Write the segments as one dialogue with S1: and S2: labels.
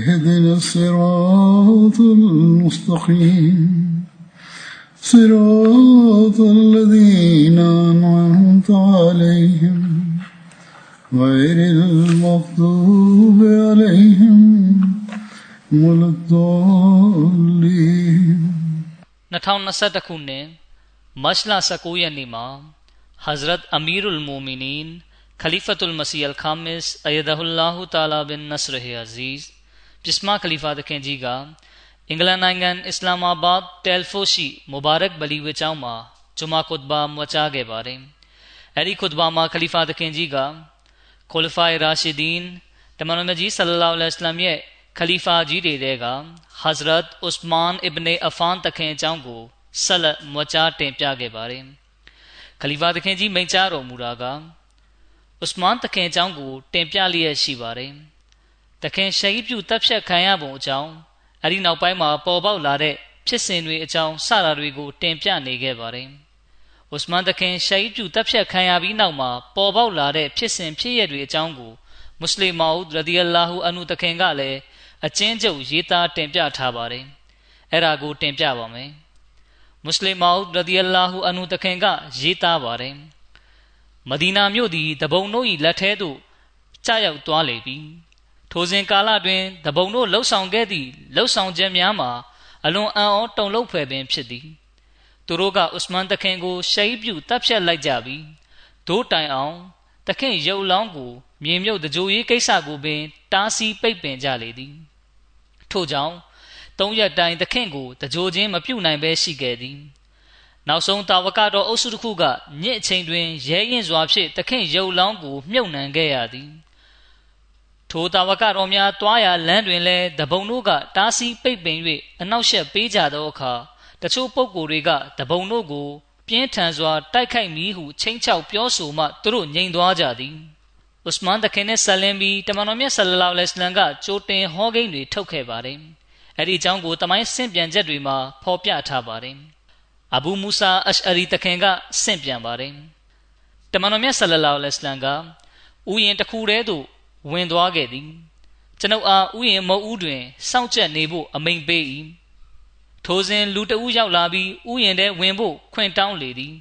S1: اهدنا الصراط المستقيم. صراط الذين أنعمت عليهم. غير المغضوب عليهم ولا الضالين.
S2: نتاون کون نے مجلہ سکویا نیما حضرت امیر المومنین خلیفت المسیح الخامس، ایدہ اللہ تعالی بن نصر عزیز Ayyadahullah Ta'ala bin Nasr Aziz ပြစ်မခလီဖာသခင်ကြီးကအင်္ဂလန်နိုင်ငံအစ္စလာမာဘတ်တယ်ဖိုရှိမူဘာရက်ဘလီဝေကျောင်းမှာဂျမာခွတ်ဘာမွချခဲ့ပါတယ်။အဲဒီခွတ်ဘာမှာခလီဖာသခင် သခင်ကြီးမိန့်ကြားတော်မူတာကဥစမန်တခင်အကြောင်းကိုတင်ပြလျက်ရှိပါတယ်။တခင်ရှဟီပြုတပ်ဖြတ်ခံရပုံအကြောင်းအဲဒီနောက်ပိုင်းမှာပေါ်ပေါက်လာတဲ့ဖြစ်စဉ်တွေအကြောင်းစတာတွေကိုတင်ပြနေခဲ့ပါတယ်။ဥစမန်တခင်ရှဟီပြုတပ်ဖြတ်ခံရပြီးနောက်မှာပေါ်ပေါက်လာတဲ့ဖြစ်စဉ်ဖြစ်ရတွေအကြောင်းကိုမွတ်စလင်မာဦးရဒီအလာဟူအနုတခင်ကလည်းအချင်းချုပ်ရေးသားတင်ပြထားပါတယ်။အဲ့ဒါကိုတင်ပြပါမယ်။မွတ်စလင်မာဦးရဒီအလာဟူအနုတခင်ကရေးသားပါတယ်။မဒီနာမြို့သည်တပုံတို့၏လက်ထဲသို့ကျရောက်သွားလေပြီ။ ထိုစဉ်ကာလတွင်တပုံတို့လှုပ်ဆောင်ခဲ့သည့်လှုပ်ဆောင်ခြင်းများမှာအလွန်အံ့ဩတုန်လှုပ်ဖွယ်ပင်ဖြစ်သည်။သူတို့ကဥစမန်တခင်ကိုရှဟီပြုတပ်ဖြတ်လိုက်ကြပြီးဒိုးတိုင်အောင်တခင်ရုပ်လောင်းကိုမြေမြုပ်တကြိုရေးကိစ္စကိုပင် တားဆီးပိတ်ပင်ကြလေသည်။ထို့ကြောင့်သုံးရက်တိုင်တခင်ကိုတကြိုချင်းမပြုတ်နိုင်ဘဲရှိခဲ့သည်။နောက်ဆုံးတာဝကတော်အုပ်စုတစ်ခုကညစ်အချိန်တွင်ရဲရင်စွာဖြင့်တခင်ရုပ်လောင်းကိုမြုပ်နှံခဲ့ရသည် ထိုတာဝကတော်များတွားရလမ်းတွင်လည်းတပုံတို့ကတားဆီးပိတ်ပင်၍အနောက်ရှက်ပေးကြသောအခါတချို့ပုဂ္ဂိုလ်တွေကတပုံတို့ကို ပြင်းထန်စွာတိုက်ခိုက်မည်ဟုချိန်ချောက်ပြောဆိုမှသူတို့ငြိမ်သွားကြသည်ဥစမန်တခင်နဲ့ဆလင်ဘီတမန်တော်မြတ်ဆလလောလဟ်အလัยဟ်ကကြိုတင်ဟောကိန်းတွေထုတ်ခဲ့ပါတယ်အဲ့ဒီအကြောင်းကိုတမိုင်းဆင့်ပြန်ချက်တွေမှာဖော်ပြထားပါတယ်အဘူမူဆာအရှအရီတခင်ကဆင့်ပြန်ပါတယ်တမန်တော်မြတ်ဆလလောလဟ်အလัยဟ်ကဥယျင်တစ်ခုတည်းသို့ ဝင်သွားခဲ့သည်ကျွန်ုပ်အားဥယျင်မုတ်ဦးတွင်စောင့်ကြက်နေဖို့အမိန်ပေး၏ထိုစဉ်လူတဦးရောက်လာပြီးဥယျင်ထဲဝင်ဖို့ခွင့်တောင်းလေသည်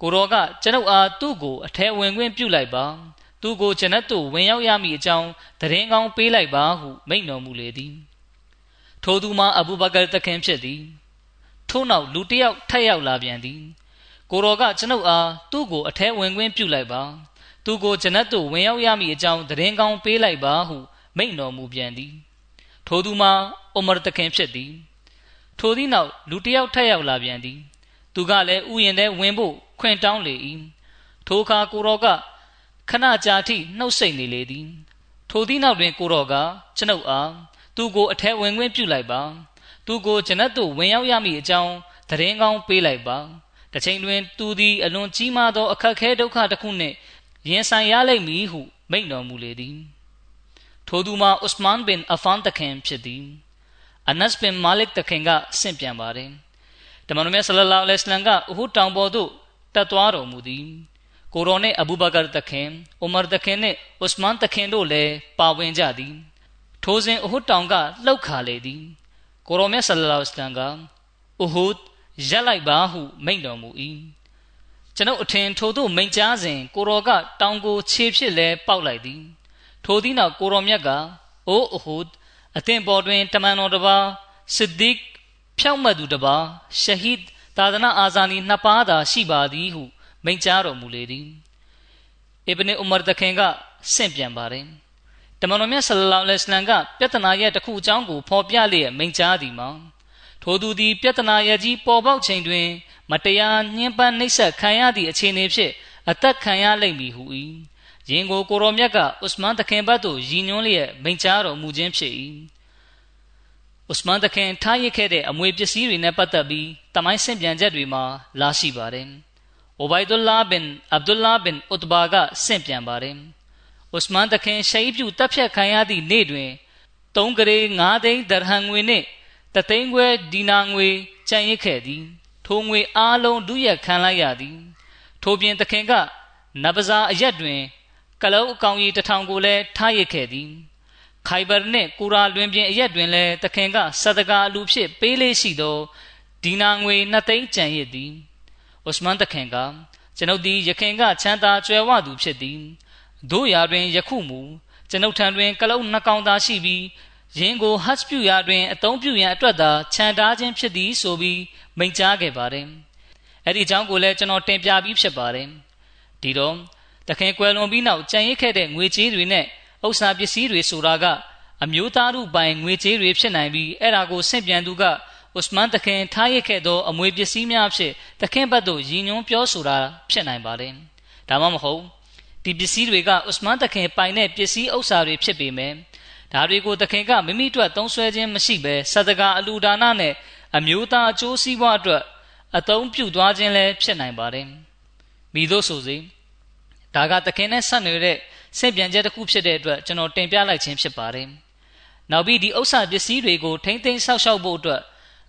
S2: ကိုတော်ကကျွန်ုပ်အားသူ့ကိုအထဲဝင်ခွင့်ပြုလိုက်ပါသူ့ကိုကျွန်ုပ်တို့ဝင်ရောက်ရမည့်အကြောင်းတရင်ကောင်းပေးလိုက်ပါဟုမိန့်တော်မူလေသည်ထိုသူမှာအဘူဘကာတခင်ဖြစ်သည်ထို့နောက်လူတစ်ယောက်ထပ်ရောက်လာပြန်သည်ကိုတော်ကကျွန်ုပ်အားသူ့ကိုအထဲဝင်ခွင့်ပြုလိုက်ပါ သူကိုဂျနတ်သို့ဝင်ရောက်ရမည့်အကြောင်းသတင်းကောင်းပေးလိုက်ပါဟုမိန့်တော်မူပြန်သည်ထိုသူမှာအိုမာတခင်ဖြစ်သည်ထိုသည့်နောက်လူတစ်ယောက်ထပ်ရောက်လာပြန်သည် သူကလည်းဥယျာဉ်ထဲဝင်ဖို့ခွင့်တောင်းလေ၏ထိုအခါကိုတော်ကခဏကြာထိနှုတ်ဆက်နေလေသည် ထိုသည့်နောက်တွင်ကိုတော်ကကျွန်ုပ်အားသူကိုအထက်ဝင်ခွင့်ပြုလိုက်ပါသူကိုဂျနတ်သို့ဝင်ရောက်ရမည့်အကြောင်းသတင်းကောင်းပေးလိုက်ပါတစ်ချိန်တွင် သူသည်အလွန်ကြီးမားသောအခက်ခဲဒုက္ခတစ်ခုနှင့် ရင်ဆိုင်ရလိမ့်မည်ဟုမိန့်တော်မူလေသည်ထိုသူမှာဥစမန်ဘင်အဖန်တခင်ဖြစ်သည်အနတ်ဘင်မာလစ်တခင်ကဆင့်ပြန်ပါတယ်တမန်တော်မြတ်ဆလလောလဟ်အလိုင်းဝါဆလမ်ကအဟူတောင်ပေါ်သို့တက်သွားတော်မူသည်ကိုရောနှင့်အဘူဘကာတခင်အိုမာတခင်နှင့်ဥစမန်တခင်တို့လည်းပါဝင်ကြသည်ထိုစဉ်အဟူတောင်ကလှုပ်ခါလေသည်ကိုရောမြတ်ဆလလောလဟ်အလိုင်းဝါဆလမ်ကအဟူရက်လိုက်ပါဟုမိန့်တော်မူ၏ ကျွန်ုပ်အထင်ထိုသို့မိန်ကြားစဉ်ကိုရောကတောင်ကိုခြေဖြစ်လဲပေါက်လိုက်သည် ထိုသည့်နောက်ကိုရောမြတ်ကအိုးအဟုဒ်အသင်ပေါ်တွင်တမန်တော်တစ်ပါးစစ်ဒီကဖြောက်မှတ်သူတစ်ပါးရှဟီဒ်သာသနာအာဇာနီနှစ်ပါးသာရှိပါသည်ဟုမိန့်ကြားတော်မူလေသည်အစ်ဘနဥမာတခင်ကဆင့်ပြန်ပါတယ်တမန်တော်မြတ်ဆလလောလဟ်အလัยဟိဝါစလမ်ကပြဿနာရဲ့တစ်ခုအကြောင်းကိုဖော်ပြလျက်မိန့်ကြားသည်မှာထိုသူသည်ပြဿနာရဲ့ကြီးပေါ်ပေါက်ချိန်တွင် မတရားညှဉ်းပန်းနှိပ်စက်ခံရသည့်အခြေအနေဖြင့်အသက်ခံရလိမ့်မည်ဟု၏ယင်ကိုကိုရောမြတ်ကဥစမန်တခင်ဘတ်သို့ရည်ညွှန်းလျက်မိန့်ကြားတော်မူခြင်းဖြစ်၏ဥစမန်တခင်ထားရစ်ခဲ့တဲ့အမွေပစ္စည်းတွေနဲ့ပတ်သက်ပြီးတမိုင်းဆင့်ပြန်ချက်တွေမှာလာရှိပါတယ်။အိုဘိုင်ဒူလာဘင်အဗ်ဒူလာဘင်ဥတဘာကဆင့်ပြန်ပါတယ်။ဥစမန်တခင်ရှိတ်ပြုတပ်ဖြတ်ခံရသည့်နေ့တွင်၃ကလေး၅သိန်းဒရဟန်ငွေနှင့်တသိန်းခွဲဒီနာငွေကြံ့ရစ်ခဲ့သည်။ ထိုငွေအားလုံးဒုရခံလိုက်ရသည်။ထိုပြင်တခင်ကနဗဇာအရက်တွင် ကလုတ်အကောင်ကြီးတထောင်ကိုလည်းထားရစ်ခဲ့သည်။ခိုင်ဘာနှင့်ကူရာလွင်ပြင်အရက်တွင်လည်းတခင်ကစဒကာအလူဖြစ်ပေးလေးရှိသောဒီနာငွေနှစ်သိန်းကျန်ရစ်သည်ဥစမန်တခင်ကကျွန်ုပ်သည်ယခင်ကချမ်းသာကြွယ်ဝသူဖြစ်သည်တို့ရာတွင်ယခုမူကျွန်ုပ်ထံတွင်ကလုတ်နှစ်ကောင်သာရှိပြီး ယင်းကိုဟတ်ပြုရာတွင်အသုံးပြုရန်အတွက်သာခြံထားခြင်းဖြစ်သည်ဆိုပြီးမိန့်ကြားခဲ့ပါတယ်အဲ့ဒီအကြောင်းကိုလည်းကျွန်တော်တင်ပြပြီးဖြစ်ပါတယ်ဒီတော့တခင်ကွယ်လွန်ပြီးနောက်ကြံရစ်ခဲ့တဲ့ငွေကြေးတွေနဲ့ဥစ္စာပစ္စည်းတွေဆိုတာကအမျိုးသားတို့ပိုင်ငွေကြေးတွေဖြစ်နိုင်ပြီးအဲ့ဒါကိုဆင့်ပြန်သူကဥစမန်တခင်ထားရခဲ့သောအမွေပစ္စည်းများဖြစ်တခင်ဘတ်သို့ရည်ညွှန်းပြောဆိုတာဖြစ်နိုင်ပါတယ်။ဒါမှမဟုတ်ဒီပစ္စည်းတွေကဥစမန်တခင်ပိုင်တဲ့ပစ္စည်းဥစ္စာတွေဖြစ်ပေမဲ့ ဒါတွေကိုတခင်ကမိမိတို့သုံးဆွဲခြင်းမရှိဘဲစတကာအလူဒါနနဲ့အမျိုးသားအကျိုးစီးပွားအတွက်အသုံးပြုသွားခြင်းလည်းဖြစ်နိုင်ပါတယ်။မိတို့ဆိုစေဒါကတခင်နဲ့ဆက်နေတဲ့ဆင့်ပြန်ချက်တစ်ခုဖြစ်တဲ့အတွက်ကျွန်တော်တင်ပြလိုက်ခြင်းဖြစ်ပါတယ်။နောက်ပြီးဒီဥစ္စာပစ္စည်းတွေကိုထိမ့်သိမ်းဆောက်ရှောက်ဖို့အတွက်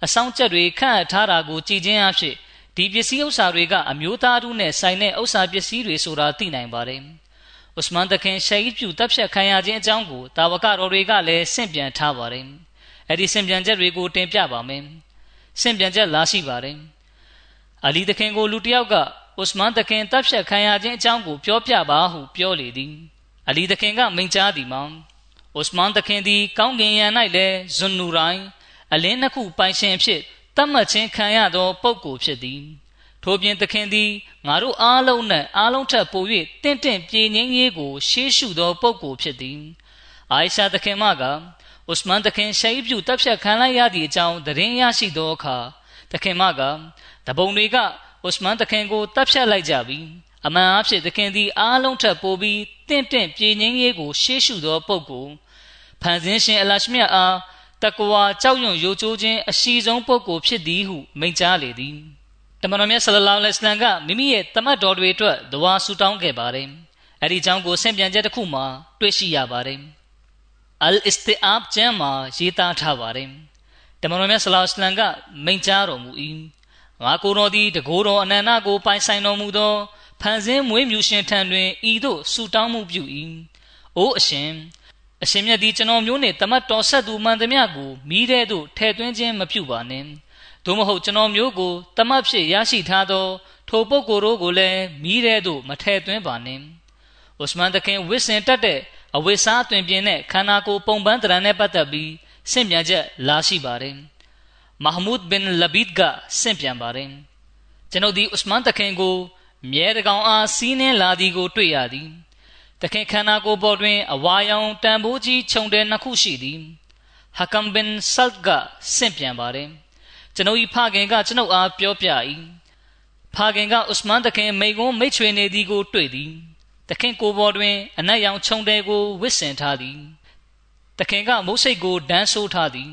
S2: အဆောင်ချက်တွေခန့်အပ်ထားတာကိုကြည်ချင်းအဖြစ်ဒီပစ္စည်းဥစ္စာတွေကအမျိုးသားတို့နဲ့ဆိုင်တဲ့ဥစ္စာပစ္စည်းတွေဆိုတာသိနိုင်ပါတယ်။ ဥစမန်တခင်ရှိတ်ပြူတပ်ဖြတ်ခံရခြင်းအကြောင်းကိုတာဝကတော်တွေကလည်းဆင့်ပြန်ထားပါတယ်။အဲ့ဒီဆင့်ပြန်ချက်တွေကိုတင်ပြပါမယ်။ဆင့်ပြန်ချက်လာရှိပါတယ်။အလီတခင်ကိုလူတစ်ယောက်ကဥစမန်တခင်တပ်ဖြတ်ခံရခြင်းအကြောင်းကိုပြောပြပါဟုပြောလေသည်။အလီသခင်ကမိန့်ကြားသည်မှာဥစမန်သခင်သည်ကောင်းကင်ယံ၌လည်းဇွန်နူရိုင်းအလင်းနှစ်ခုပိုင်ရှင်ဖြစ်တတ်မှတ်ခြင်းခံရသောပုဂ္ဂိုလ်ဖြစ်သည် ထို့ပြင်သခင်သည်ငါတို့အားလုံးနှင့်အားလုံးထက်ပို၍တင့်တင့်ပြေငင်းရေးကို ရှေးရှုသောပုဂ္ဂိုလ်ဖြစ်သည်အိုင်ရှာသခင်မကဥစမန်သခင်ရှိတ်ပြုတပ်ဖြတ်ခံလိုက်ရသည့်အကြောင်းသတင်းရရှိသောအခါသခင်မကတပုံတွေကဥစမန်သခင်ကိုတပ်ဖြတ်လိုက်ကြပြီအမှန်အဖြစ်သခင်သည်အားလုံးထက်ပိုပြီးတင့်တင့်ပြေငင်းရေးကို ရှေးရှုသောပုဂ္ဂိုလ်ဖန်ဆင်းရှင်အလရှမြတ်အားတကွာကြောက်ရွံ့ယိုကျိုးခြင်းအရှိဆုံးပုဂ္ဂိုလ်ဖြစ်သည်ဟုမိန့်ကြားလေသည် တမန်တော်မြတ်ဆလလောလဟ်အလัยဟိဝါစလမ်ကမိမိရဲ့တမတ်တော်တွေအတွက်ဒဝါဆူတောင်းခဲ့ပါတယ်အဲ့ဒီအကြောင်းကိုဆင့်ပြန်ချက်တစ်ခုမှာတွေ့ရှိရပါတယ်အလ်အစ္စတီအာဘ်ကျမ်းမှာရေးသားထားပါတယ်တမန်တော်မြတ်ဆလလောလဟ်အလัยဟိဝါစလမ်ကမိန့်ကြားတော်မူ၏ငါကိုယ်တော်သည်တကိုယ်တော်အနန္တကိုပိုင်ဆိုင်တော်မူသောဖန်ဆင်းမွေးမြူရှင်ထံတွင်ဤသို့ဆူတောင်းမှုပြု၏အိုးအရှင်အရှင်မြတ်သည်ကျွန်တော်မျိုးနှင့်တမတ်တော်ဆက်သူမှန်သမျှကိုမိတဲ့သို့ထဲ့သွင်းခြင်းမပြုပါနှင့် သို့မဟုတ်ကျွန်တော်မျိုးကိုတမတ်ဖြစ်ရရှိထားသော ထိုပုဂ္ဂိုလ်တို့ကိုလည်းမိတဲ့သို့မထဲ့သွင်းပါနှင့်ဥစမန်တခင်ဝစ်စင်တက်တဲ့အဝိစားတွင်ပြင်းတဲ့ခန္ဓာကိုယ်ပုံပန်းတရံနဲ့ပတ်သက်ပြီးဆင့်ပြန်ချက်လာရှိပါတယ်မဟမူဒ်ဘင်လဘီဒ်ကဆင့်ပြန်ပါတယ်ကျွန်ုပ်ဒီဥစမန်တခင်ကိုမြဲတကောင်အားစီးနှင်းလာသည်ကို တွေ့ရသည်တခင်ခန္ဓာကိုယ်ပေါ်တွင်အဝါရောင်တန်ဖိုးကြီးခြုံတဲ့နှစ်ခုရှိသည်ဟကမ်ဘင်ဆတ်ကဆင့်ပြန်ပါတယ် ကျွန်ုပ်၏ဖခင်ကကျွန်ုပ်အားပြောပြ၏ဖခင်ကဥစမန်တခင်မိကုန်းမိတ်ချွေနေသည်ကိုတွေ့သည်တခင်ကိုပေါ်တွင် အနက်ရောင်ခြုံတဲ့ကိုဝစ်ဆင်ထားသည်တခင်ကမုတ်စိတ်ကိုဒန်းဆိုးထားသည်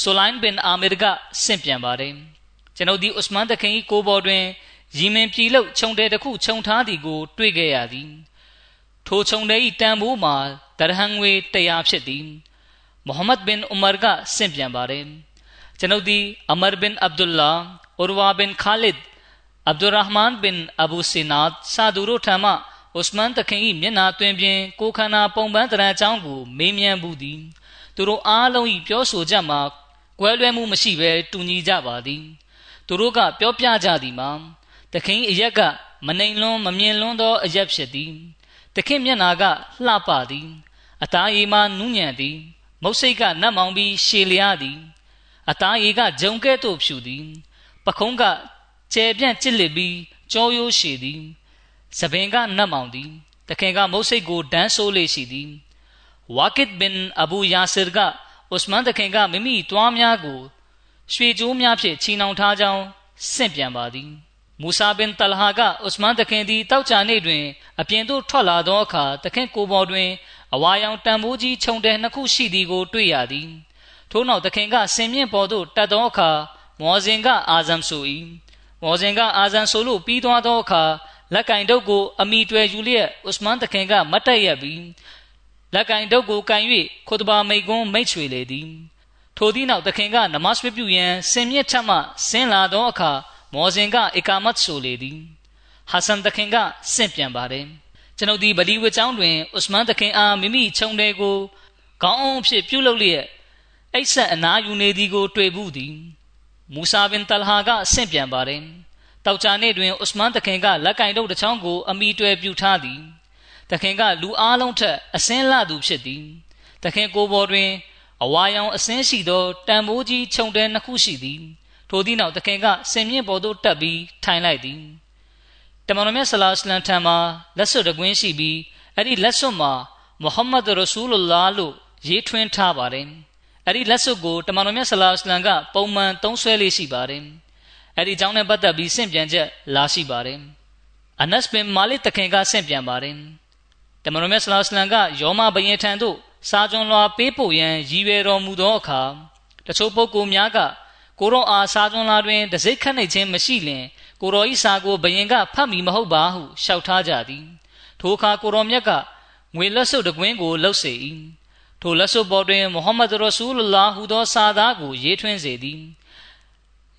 S2: ဆိုလိုင်းဘင်အာမီရ်ကဆင့်ပြန်ပါတယ်ကျွန်ုပ်သည်ဥစမန်တခင်၏ကိုပေါ်တွင်ရီမင်ပြီလို့ခြုံတဲ့တစ်ခုခြုံထားသည်ကို တွေ့ခဲ့ရသည်ထိုခြုံတဲ့ဤတန်ဖိုးမှာဒရဟန်ငွေ100ဖြစ်သည်မုဟမ္မဒ်ဘင်ဥမာကဆင့်ပြန်ပါတယ် ကျွန်ုပ်သည်အမရ်ဘင်အဗ်ဒူလာဥရဝါဘင်ခါလစ်အဗ်ဒူရဟ်မန်ဘင်အဘူစီနာတ်စာဒူရိုထံမှဥစမန်တခင်၏မျက်နာတွင်ပြင်ကိုခန္ဓာပုံပန်းတရံအကြောင်းကိုမေးမြန်းမှုသည်သူတို့အားလုံး၏ပြောဆိုချက်မှာကွဲလွဲမှုမရှိဘဲတူညီကြပါသည်သူတို့ကပြောပြကြသည်မှာတခင်အရက်ကမနှိမ်လွန်းမမြင်လွန်းသောအရက်ဖြစ်သည်တခင်မျက်နာကလှပသည်အသားရည်မှနူးညံ့သည်မုတ်စိတ်ကနတ်မောင်ပြီးရှည်လျားသည် အသားရည်ကဂျုံကဲ့သို့ဖြူသည်ပခုံးကကျဲပြန့်ကြစ်လစ်ပြီးကြောရိုးရှည်သည်သပင်ကနတ်မောင်သည်တခင်ကမုတ်စိတ်ကိုဒန်းဆိုးလေးရှိသည်ဝါကစ်ဘင်အဘူယာဆာကဥစမန်တခင်ကမိမိတွားများကိုရွှေကြိုးများဖြင့်ချီနှောင်ထားကြောင်းဆင့်ပြန်ပါသည်မူဆာဘင်တလဟာကဥစမန်တခင်သည်တောက်ချာနေ့တွင် အပြင်သို့ထွက်လာသောအခါတခင်ကိုပေါ်တွင်အဝါရောင်တံမိုးကြီးခြုံတဲနှစ်ခုရှိသည်ကိုတွေ့ရသည် ထို့နောက်တခင်ကဆင်မြင့်ပေါ်သို့တက်သောအခါမော်ဇင်ကအာဇမ်ဆို၏မော်ဇင်ကအာဇမ်ဆိုလို့ပြီးသွားသောအခါလက်ကင်တုပ်ကိုအမိတွယ်ယူလျက်ဥစမန်တခင်ကမတ်တက်ရပြီးလက်ကင်တုပ်ကိုကန်၍ခုတဘာမိတ်ကွန်းမိတ်ချွေလေသည်ထိုသည့်နောက်သခင်ကနမတ်ဝပြုရန်စင်မြင့်ထက်မှဆင်းလာသောအခါမော်ဇင်ကအီကာမတ်ဆိုလေသည်ဟာဆန်သခင်ကဆင့်ပြန်ပါတယ်ကျွန်ုပ်ဒီဗလီဝကျောင်းတွင်ဥစမန်သခင်အားမိမိခြုံတဲ့ကိုခေါင်းအောင်ဖြစ်ပြုလုပ်လျက် အိတ်ဆက်အနာယူနေသည်ကို တွေ့ဘူးသည်မူဆာဘင်တလဟာကဆင့်ပြန်ပါတယ်တောက်ချာနေ့တွင်ဥစမန်သခင်ကလက်ကင်တုပ်တစ်ချောင်းကိုအမိတွယ်ပြုထားသည်သခင်ကလူအားလုံးထက်အစင်းလှသူဖြစ်သည်သခင်ကိုပေါ်တွင် အဝါရောင်အစင်းရှိသောတံမိုးကြီးခြုံတဲနှစ်ခုရှိသည်ထိုသည့်နောက်သခင်ကစင်မြင့်ပေါ်သို့တက်ပြီးထိုင်လိုက်သည်တမန်တော်မြတ်ဆလာစလမ်ထံမှာလက်စွပ်တကွင်းရှိပြီးအဲ့ဒီလက်စွပ်မှာမုဟမ္မဒ်ရဆူလလာလို့ရေးထွင်းထားပါတယ် အဲ့ဒီလက်စွပ်ကိုတမန်တော်မြတ်ဆလာစလမ်ကပုံမှန်သုံးဆွဲလေးရှိပါတယ်အဲ့ဒီအကြောင်းနဲ့ပတ်သက်ပြီးဆင့်ပြန်ချက်လာရှိပါတယ်အနတ်ဘင်မာလစ်တခင်ကဆင့်ပြန်ပါတယ်တမန်တော်မြတ်ဆလာစလမ်ကယောမဘယင်ထံသို့စာကျွန်လွှာပေးပို့ရန်ရည်ရွယ်တော်မူသောအခါတချို့ပုဂ္ဂိုလ်များကကိုရောအားစာကျွန်လွှာတွင်တစိ့ခတ်နိုင်ခြင်းမရှိလျင်ကိုရောဤစာကိုဘယင်ကဖတ်မိမဟုတ်ပါဟုလျှောက်ထားကြသည်ထိုအခါကိုရောမြတ်ကငွေလက်စွပ်တကွင်းကိုလှုပ်စေ၏ ထိုလက်စွပ်ပေါ်တွင်မုဟမ္မဒ်ရဆူလလာဟူသောစာသားကိုရေးထွင်းစေသည်